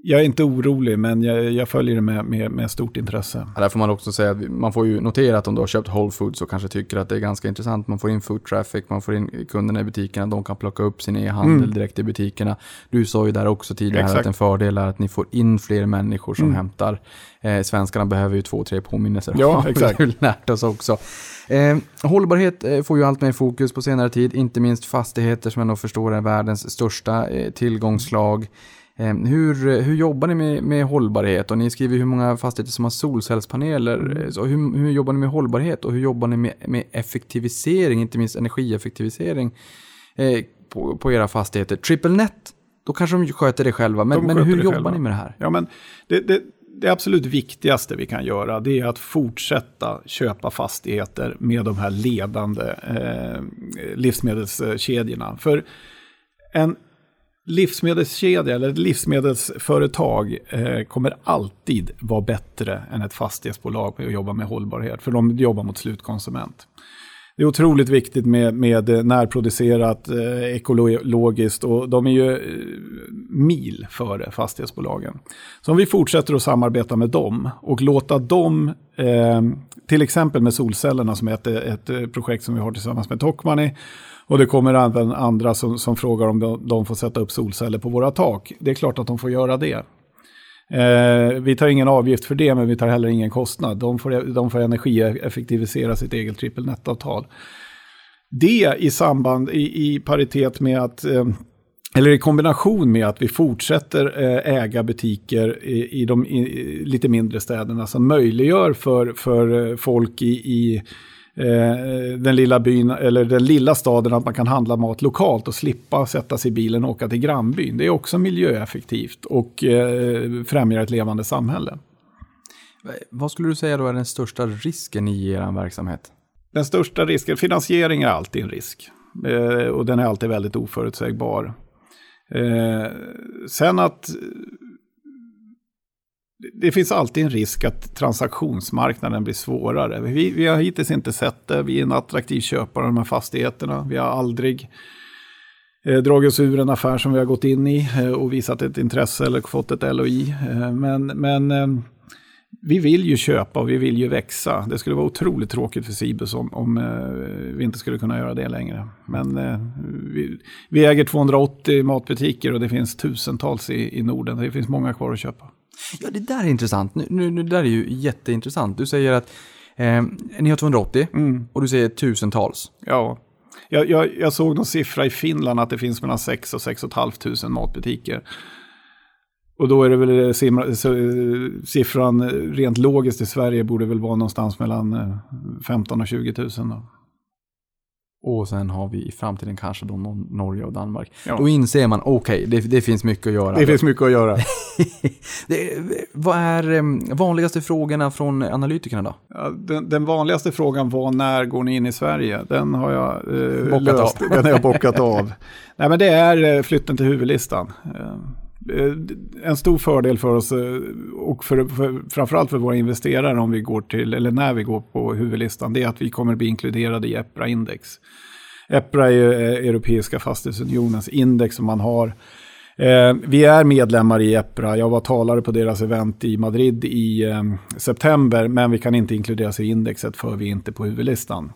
jag är inte orolig, men jag, jag följer det med, med, med stort intresse. Ja, där får man också säga att man får ju notera att om du har köpt Whole Foods och kanske tycker att det är ganska intressant. Man får in food traffic, man får in kunderna i butikerna, de kan plocka upp sin e-handel direkt i butikerna. Du sa ju där också tidigare Exakt. att en fördel är att ni får in fler människor som hämtar. Eh, svenskarna behöver ju två, tre påminnelser. Ja, har vi exakt. ju lärt oss också. Eh, hållbarhet eh, får ju allt mer fokus på senare tid, inte minst fastigheter som jag nog förstår är världens största eh, tillgångslag. Eh, hur, hur jobbar ni med, med hållbarhet? Och ni skriver hur många fastigheter som har solcellspaneler. Eh, Så hur, hur jobbar ni med hållbarhet och hur jobbar ni med, med effektivisering, inte minst energieffektivisering eh, på, på era fastigheter? Triple net, då kanske de sköter det själva. Men, De men hur jobbar själva. ni med det här? Ja, men det, det, det absolut viktigaste vi kan göra det är att fortsätta köpa fastigheter med de här ledande eh, livsmedelskedjorna. För en livsmedelskedja eller ett livsmedelsföretag eh, kommer alltid vara bättre än ett fastighetsbolag på att jobba med hållbarhet. För de jobbar mot slutkonsument. Det är otroligt viktigt med, med närproducerat, eh, ekologiskt och de är ju eh, mil före fastighetsbolagen. Så om vi fortsätter att samarbeta med dem och låta dem, eh, till exempel med solcellerna som är ett, ett eh, projekt som vi har tillsammans med Tokmanni, och det kommer även andra som, som frågar om de, de får sätta upp solceller på våra tak. Det är klart att de får göra det. Eh, vi tar ingen avgift för det, men vi tar heller ingen kostnad. De får, de får energieffektivisera sitt eget trippelnet-avtal. Det i samband, i, i paritet med att, eh, eller i kombination med att vi fortsätter eh, äga butiker i, i de i, lite mindre städerna som möjliggör för, för eh, folk i, i eh, den lilla byn eller den lilla staden att man kan handla mat lokalt och slippa sätta sig i bilen och åka till grannbyn. Det är också miljöeffektivt och eh, främjar ett levande samhälle. Vad skulle du säga då är den största risken i er verksamhet? Den största risken, finansiering är alltid en risk. Eh, och den är alltid väldigt oförutsägbar. Eh, sen att eh, det finns alltid en risk att transaktionsmarknaden blir svårare. Vi, vi har hittills inte sett det. Vi är en attraktiv köpare av de här fastigheterna. Vi har aldrig eh, dragit oss ur en affär som vi har gått in i eh, och visat ett intresse eller fått ett LOI. Eh, men men eh, vi vill ju köpa och vi vill ju växa. Det skulle vara otroligt tråkigt för Cibus om, om eh, vi inte skulle kunna göra det längre. Men eh, vi, vi äger 280 matbutiker och det finns tusentals i, i Norden. Det finns många kvar att köpa. Ja, det där är intressant. Nu, nu, det där är ju jätteintressant. Du säger att eh, ni har 280 och du säger tusentals. Ja, jag, jag, jag såg någon siffra i Finland att det finns mellan 6 och 6 500 matbutiker. Och då är det väl eh, simra- så, eh, siffran eh, rent logiskt i Sverige borde väl vara någonstans mellan eh, 15 och 20 000. Då. Och sen har vi i framtiden kanske då Nor- Norge och Danmark. Ja. Då inser man, okej, det, det finns mycket att göra. Det finns mycket att göra. [laughs] det, vad är eh, vanligaste frågorna från analytikerna då? Ja, den, den vanligaste frågan var när går ni in i Sverige? Den har jag eh, Bockat löst. av. Den har jag bockat av. [laughs] Nej, men det är eh, flytten till huvudlistan. Eh, en stor fördel för oss eh, och för, för, framförallt för våra investerare om vi går till, eller när vi går på huvudlistan, det är att vi kommer bli inkluderade i EPRA-index. EPRA är ju eh, Europeiska fastighetsunionens index som man har. Eh, vi är medlemmar i EPRA. Jag var talare på deras event i Madrid i eh, september, men vi kan inte inkluderas i indexet för vi är inte på huvudlistan.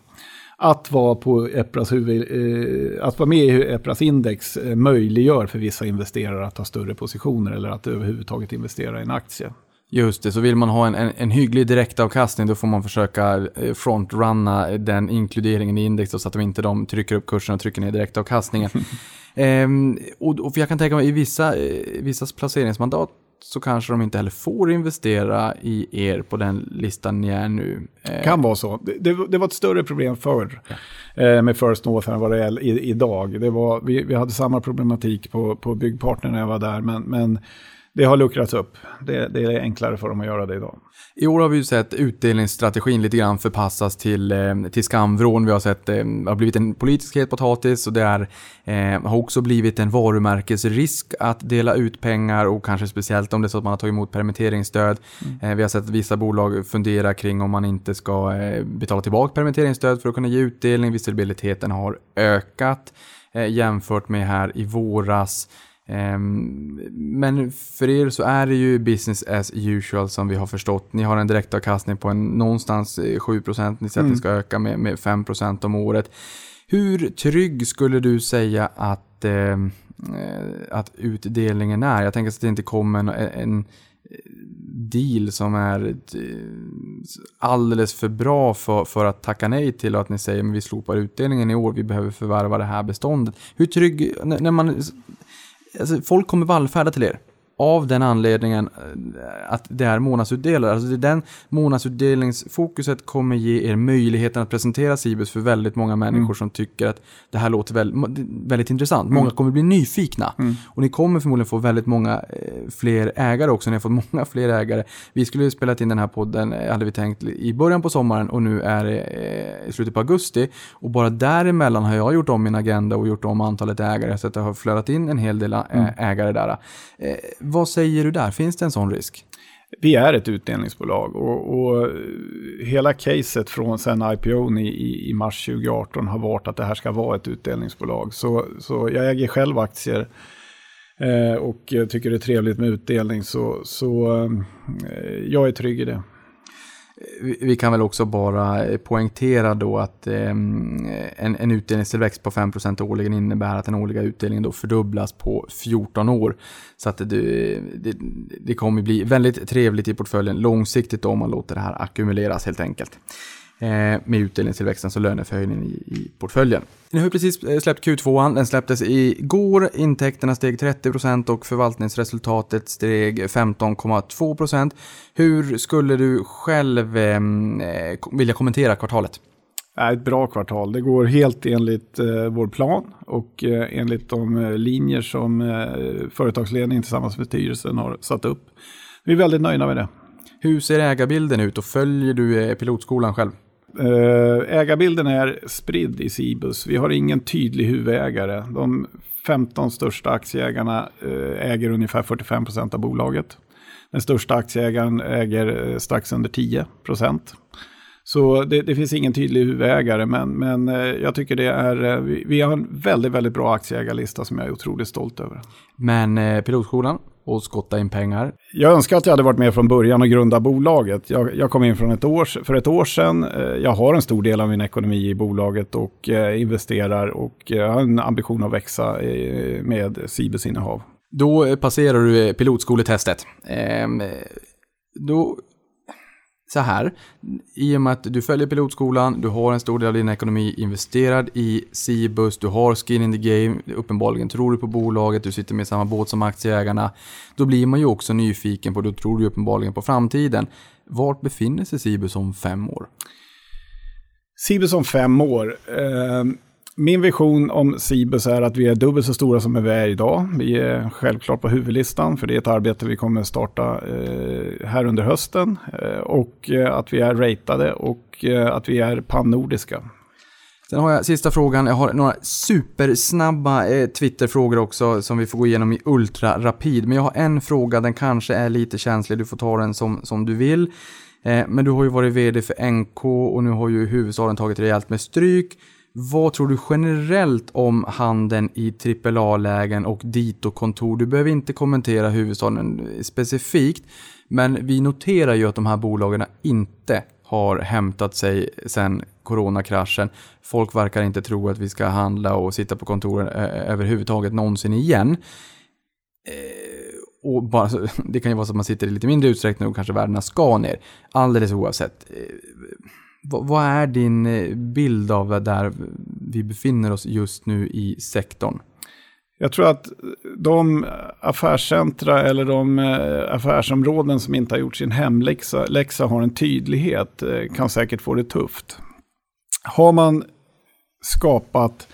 Att vara, på EPRAs huvud, eh, att vara med i EPRAs index eh, möjliggör för vissa investerare att ta större positioner eller att överhuvudtaget investera i en aktie. Just det, så vill man ha en, en, en hygglig direktavkastning då får man försöka eh, frontrunna den inkluderingen i index så att de inte de trycker upp kursen och trycker ner direktavkastningen. [laughs] ehm, och, och jag kan tänka mig i vissa, vissas placeringsmandat så kanske de inte heller får investera i er på den listan ni är nu. Eh, Kan vara så. Det, det, det var ett större problem förr eh, med First North än vad det är idag. Det var, vi, vi hade samma problematik på, på byggpartner när jag var där, men, men det har luckrats upp. Det, det är enklare för dem att göra det idag. I år har vi ju sett utdelningsstrategin lite grann förpassas till, eh, till skamvrån. Vi har sett eh, det har blivit en politisk het potatis och det är, eh, har också blivit en varumärkesrisk att dela ut pengar och kanske speciellt om det är så att man har tagit emot permitteringsstöd. Eh, vi har sett vissa bolag fundera kring om man inte ska eh, betala tillbaka permitteringsstöd för att kunna ge utdelning. Visibiliteten har ökat eh, jämfört med här i våras. Ehm, Men för er så är det ju business as usual som vi har förstått. Ni har en direktavkastning på en, någonstans eh, 7%, ni säger att det ska öka med, med 5% om året. Hur trygg skulle du säga att, ehm, eh, att utdelningen är? Jag tänker att det inte kommer en, en deal som är eh, alldeles för bra för, för att tacka nej till och att ni säger att vi slopar utdelningen i år, vi behöver förvärva det här beståndet. Hur trygg, när man alltså, folk kommer vallfärda till er. Av den anledningen eh, att det är månadsutdelare. Alltså den månadsutdelningsfokuset kommer ge er möjligheten att presentera Cibus för väldigt många människor som tycker att det här låter väldigt, väldigt intressant. Många kommer bli nyfikna. Och ni kommer förmodligen få väldigt många eh, fler ägare också. Ni har fått [laughs] många fler ägare. Vi skulle ju spelat in den här podden, eh, hade vi tänkt, i början på sommaren och nu är det i slutet på augusti. Och bara däremellan har jag gjort om min agenda och gjort om antalet ägare så att det har flödat in en hel del ä- ägare där. Vad säger du där? Finns det en sån risk? Vi är ett utdelningsbolag och, och eh, hela caset från sen IPO i, i, mars 2018 har varit att det här ska vara ett utdelningsbolag. Så, så jag äger själv aktier eh, och tycker det är trevligt med utdelning så, så eh, jag är trygg i det. Vi kan väl också bara eh, poängtera då att ehm, en, en utdelningstillväxt på 5% årligen innebär att den årliga utdelningen då fördubblas på 14 år. Så att det, det, det kommer bli väldigt trevligt i portföljen långsiktigt då om man låter det här ackumuleras helt enkelt. Eh, med utdelningstillväxten så löneförhöjningen i, i portföljen. Ni har precis eh, släppt Q2, den släpptes igår. Intäkterna steg 30% och förvaltningsresultatet steg 15,2%. Hur skulle du själv eh, vilja kommentera kvartalet? är ett bra kvartal. Det går helt enligt eh, vår plan och eh, enligt de eh, linjer som eh, företagsledningen tillsammans med styrelsen har satt upp. Vi är väldigt nöjda med det. Hur ser ägarbilden ut och följer du pilotskolan själv? Eh, ägarbilden är spridd i Cibus. Vi har ingen tydlig huvudägare. De 15 största aktieägarna eh, äger ungefär 45 procent av bolaget. Den största aktieägaren äger eh, strax under 10 procent. Så det, det finns ingen tydlig huvudägare, men, men jag tycker det är, vi, vi har en väldigt, väldigt bra aktieägarlista som jag är otroligt stolt över. Men eh, pilotskolan och skotta in pengar. Jag önskar att jag hade varit med från början och grunda bolaget. Jag, jag kom in från ett år, för ett år sedan. Eh, Jag har en stor del av min ekonomi i bolaget och eh, investerar och eh, har en ambition att växa med Cibus innehav. Då passerar du pilotskoletestet. Ehm, då, så här, i och med att du följer pilotskolan, du har en stor del av din ekonomi investerad i Cibus, du har skin in the game, uppenbarligen tror du på bolaget, du sitter med i samma båt som aktieägarna. Då blir man ju också nyfiken på, då tror du uppenbarligen på framtiden. Vart befinner sig Cibus om fem år? Cibus om fem år. Eh, min vision om Cibus är att vi är dubbelt så stora som vi är idag. Vi är självklart på huvudlistan för det är ett arbete vi kommer starta eh, här under hösten. Eh, och eh, att vi är ratade och eh, att vi är pannordiska. Sen har jag sista frågan. Jag har några supersnabba eh, Twitterfrågor också som vi får gå igenom i ultra rapid. Men jag har en fråga, den kanske är lite känslig. Du får ta den som, som du vill. Eh, men du har ju varit vd för NK och nu har ju huvudstaden tagit rejält med stryk. Vad tror du generellt om handeln i AAA-lägen och Dito-kontor? Du behöver inte kommentera huvudstaden specifikt, men vi noterar ju att de här bolagen inte har hämtat sig sedan coronakraschen. Folk verkar inte tro att vi ska handla och sitta på kontoren eh, eh, överhuvudtaget någonsin igen. Eh, och bara, [laughs] det kan ju vara så att man sitter i lite mindre utsträckning och kanske värdena ska ner. Alldeles oavsett. Vad, är din eh, bild av där vi befinner oss just nu i sektorn? Jag tror att eh, de affärscentra eller de eh, affärsområden som inte har gjort sin hemläxa läxa har en tydlighet kan säkert få det tufft. Har man skapat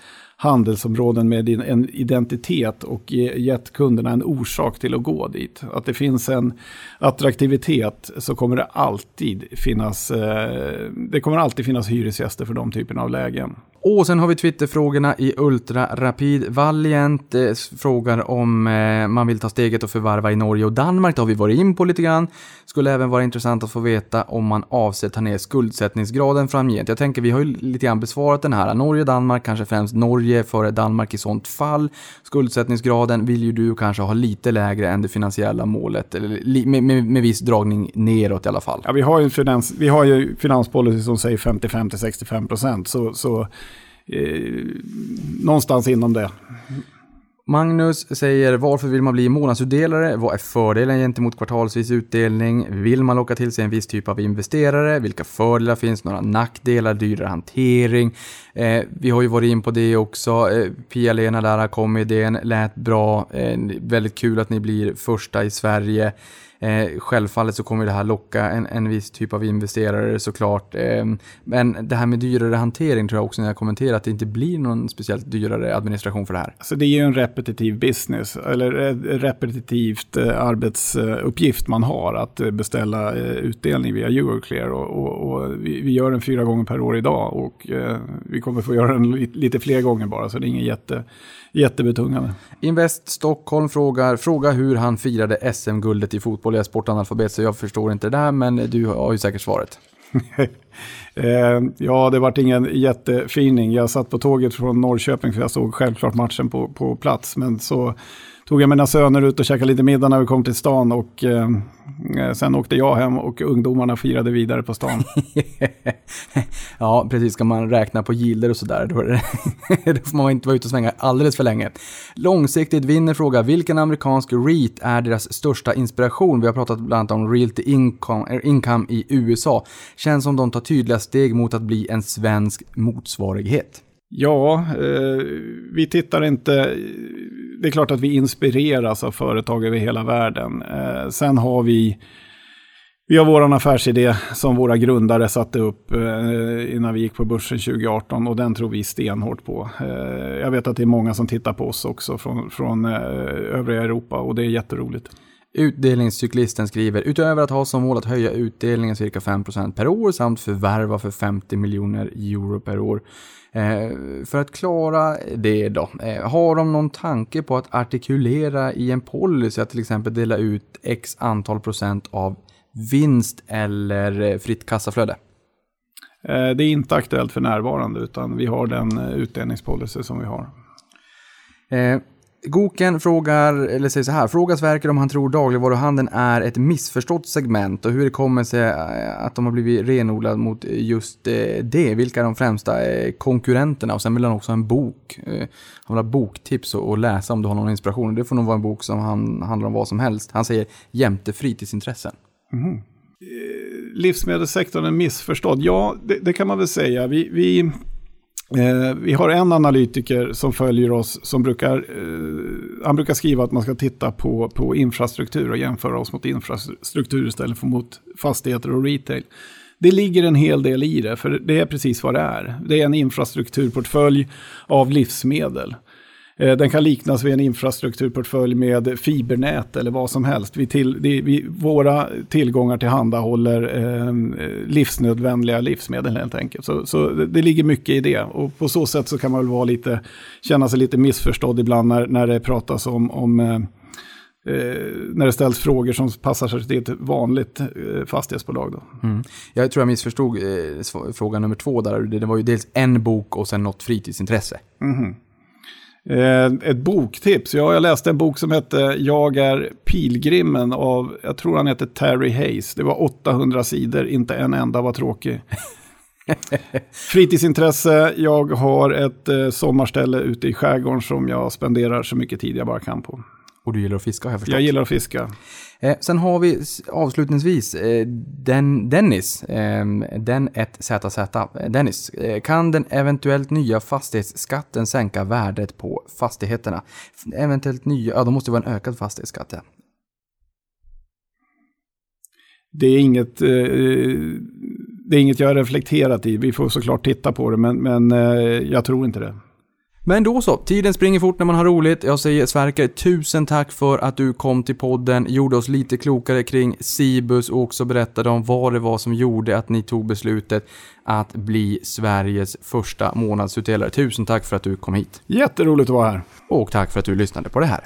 handelsområden med en identitet och gett kunderna en orsak till att gå dit. Att det finns en attraktivitet så kommer det alltid finnas, eh, det kommer alltid finnas hyresgäster för de typerna av lägen. Och sen har vi Twitterfrågorna i Ultra Rapid. Valiant eh, frågar om eh, man vill ta steget och förvarva i Norge och Danmark. Det har vi varit in på lite grann. Skulle även vara intressant att få veta om man avser ta ner skuldsättningsgraden framgent. Jag tänker vi har ju lite grann besvarat den här. Norge och Danmark, kanske främst Norge före Danmark i sånt fall. Skuldsättningsgraden vill ju du kanske ha lite lägre än det finansiella målet. Eller med, med, med viss dragning neråt i alla fall. Ja, vi har ju, finans, vi har ju finanspolicy som säger 55-65 procent. Så, så Eh, någonstans inom det. Magnus säger varför vill man bli månadsutdelare? Vad är fördelen gentemot kvartalsvis utdelning? Vill man locka till sig en viss typ av investerare? Vilka fördelar finns? Några nackdelar? Dyrare hantering? Eh, vi har ju varit in på det också. Eh, Pia-Lena där kom med idén, lät bra. Eh, väldigt kul att ni blir första i Sverige. Eh, självfallet så kommer det här locka en, en viss typ av investerare såklart. Eh, men det här med dyrare hantering tror jag också när jag kommenterar att det inte blir någon speciellt dyrare administration för det här. Alltså det är ju en repetitiv business, eller eh, repetitivt eh, arbetsuppgift man har att eh, beställa eh, utdelning via Euroclear. Och, och, och vi, vi, gör den fyra gånger per år idag och eh, vi kommer få göra den lite fler gånger bara, så det är ingen jätte jättebetungande. Invest Stockholm frågar, fråga hur han firade SM-guldet i fotboll. Jag är sportanalfabet så jag förstår inte det där, men du har ju säkert svaret. [laughs] eh, ja, det vart ingen jättefining. Jag satt på tåget från Norrköping för jag såg självklart matchen på, på plats. Men så tog jag mina söner ut och käkade lite middag när vi kom till stan och eh, eh sen åkte jag hem och ungdomarna firade vidare på stan. [laughs] ja, precis. Ska man räkna på gilder och sådär, då, [laughs] då får man inte vara ute och svänga alldeles för länge. Långsiktigt vinner fråga, vilken amerikansk REIT är deras största inspiration? Vi har pratat bland annat om Realty Income, income i USA. Känns som de tar tydliga steg mot att bli en svensk motsvarighet. Ja, eh, vi tittar inte det är klart att vi inspireras av företag över hela världen. Eh, sen har vi, vi har vår affärsidé som våra grundare satte upp eh, innan vi gick på börsen 2018 och den tror vi stenhårt på. Eh, jag vet att det är många som tittar på oss också från, från eh, övriga Europa och det är jätteroligt. Utdelningscyklisten skriver, utöver att ha som mål att höja utdelningen cirka 5% per år samt förvärva för 50 miljoner euro per år för att klara det då, eh, har de någon tanke på att artikulera i en policy att till exempel dela ut x antal procent av vinst eller eh, fritt kassaflöde? Det är inte aktuellt för närvarande utan vi har den utdelningspolicy som vi har. Goken frågar, eller säger så här, frågar Sverker om han tror dagligvaruhandeln är ett missförstått segment och hur det kommer sig eh, att de har blivit renodlade mot just eh, det. Vilka är de främsta eh, konkurrenterna? Och sen vill han också ha en bok. Han vill ha boktips och läsa om du har någon inspiration. Det får nog vara en bok som han, handlar om vad som helst. Han säger jämte fritidsintressen. Mm. Livsmedelssektorn är missförstådd. Ja, det, det kan man väl säga. Vi, vi Eh, vi har en analytiker som följer oss som brukar, eh, han brukar skriva att man ska titta på, på infrastruktur och jämföra oss mot infrastruktur istället för mot fastigheter och retail. Det ligger en hel del i det, för det är precis vad det är. Det är en infrastrukturportfölj av livsmedel. Eh, den kan liknas vid en infrastrukturportfölj med fibernät eller vad som helst. Vi till, vi, våra tillgångar tillhandahåller eh, livsnödvändiga livsmedel helt enkelt. Så, så det, det, ligger mycket i det. Och på så sätt så kan man väl vara lite, känna sig lite missförstådd ibland när, när det pratas om, om eh, Eh, när det ställs frågor som passar sig till ett vanligt eh, fastighetsbolag. Då. Mm. Jag tror jag missförstod eh, fråga nummer två där. Det var ju dels en bok och sen något fritidsintresse. Mm. Eh, ett boktips. Ja, jag läste en bok som hette Jag är pilgrimen av, jag tror han heter Terry Hayes. Det var 800 sidor, inte en enda var tråkig. [laughs] Fritidsintresse, jag har ett eh, sommarställe ute i skärgården som jag spenderar så mycket tid jag bara kan på. Och du gillar att fiska har jag förstått. Jag gillar att fiska. Eh, sen har vi avslutningsvis eh, den, Dennis, eh, den 1ZZ. Dennis, eh, kan den eventuellt nya fastighetsskatten sänka värdet på fastigheterna? Eventuellt nya, ja då måste det vara en ökad fastighetsskatt. Ja. Det är inget, eh, det är inget jag har reflekterat i. Vi får såklart titta på det, men, men eh, jag tror inte det. Men då så, tiden springer fort när man har roligt. Jag säger Sverker, tusen tack för att du kom till podden, gjorde oss lite klokare kring Cibus och också berättade om vad det var som gjorde att ni tog beslutet att bli Sveriges första månadsutdelare. Tusen tack för att du kom hit. Jätteroligt att vara här. Och tack för att du lyssnade på det här.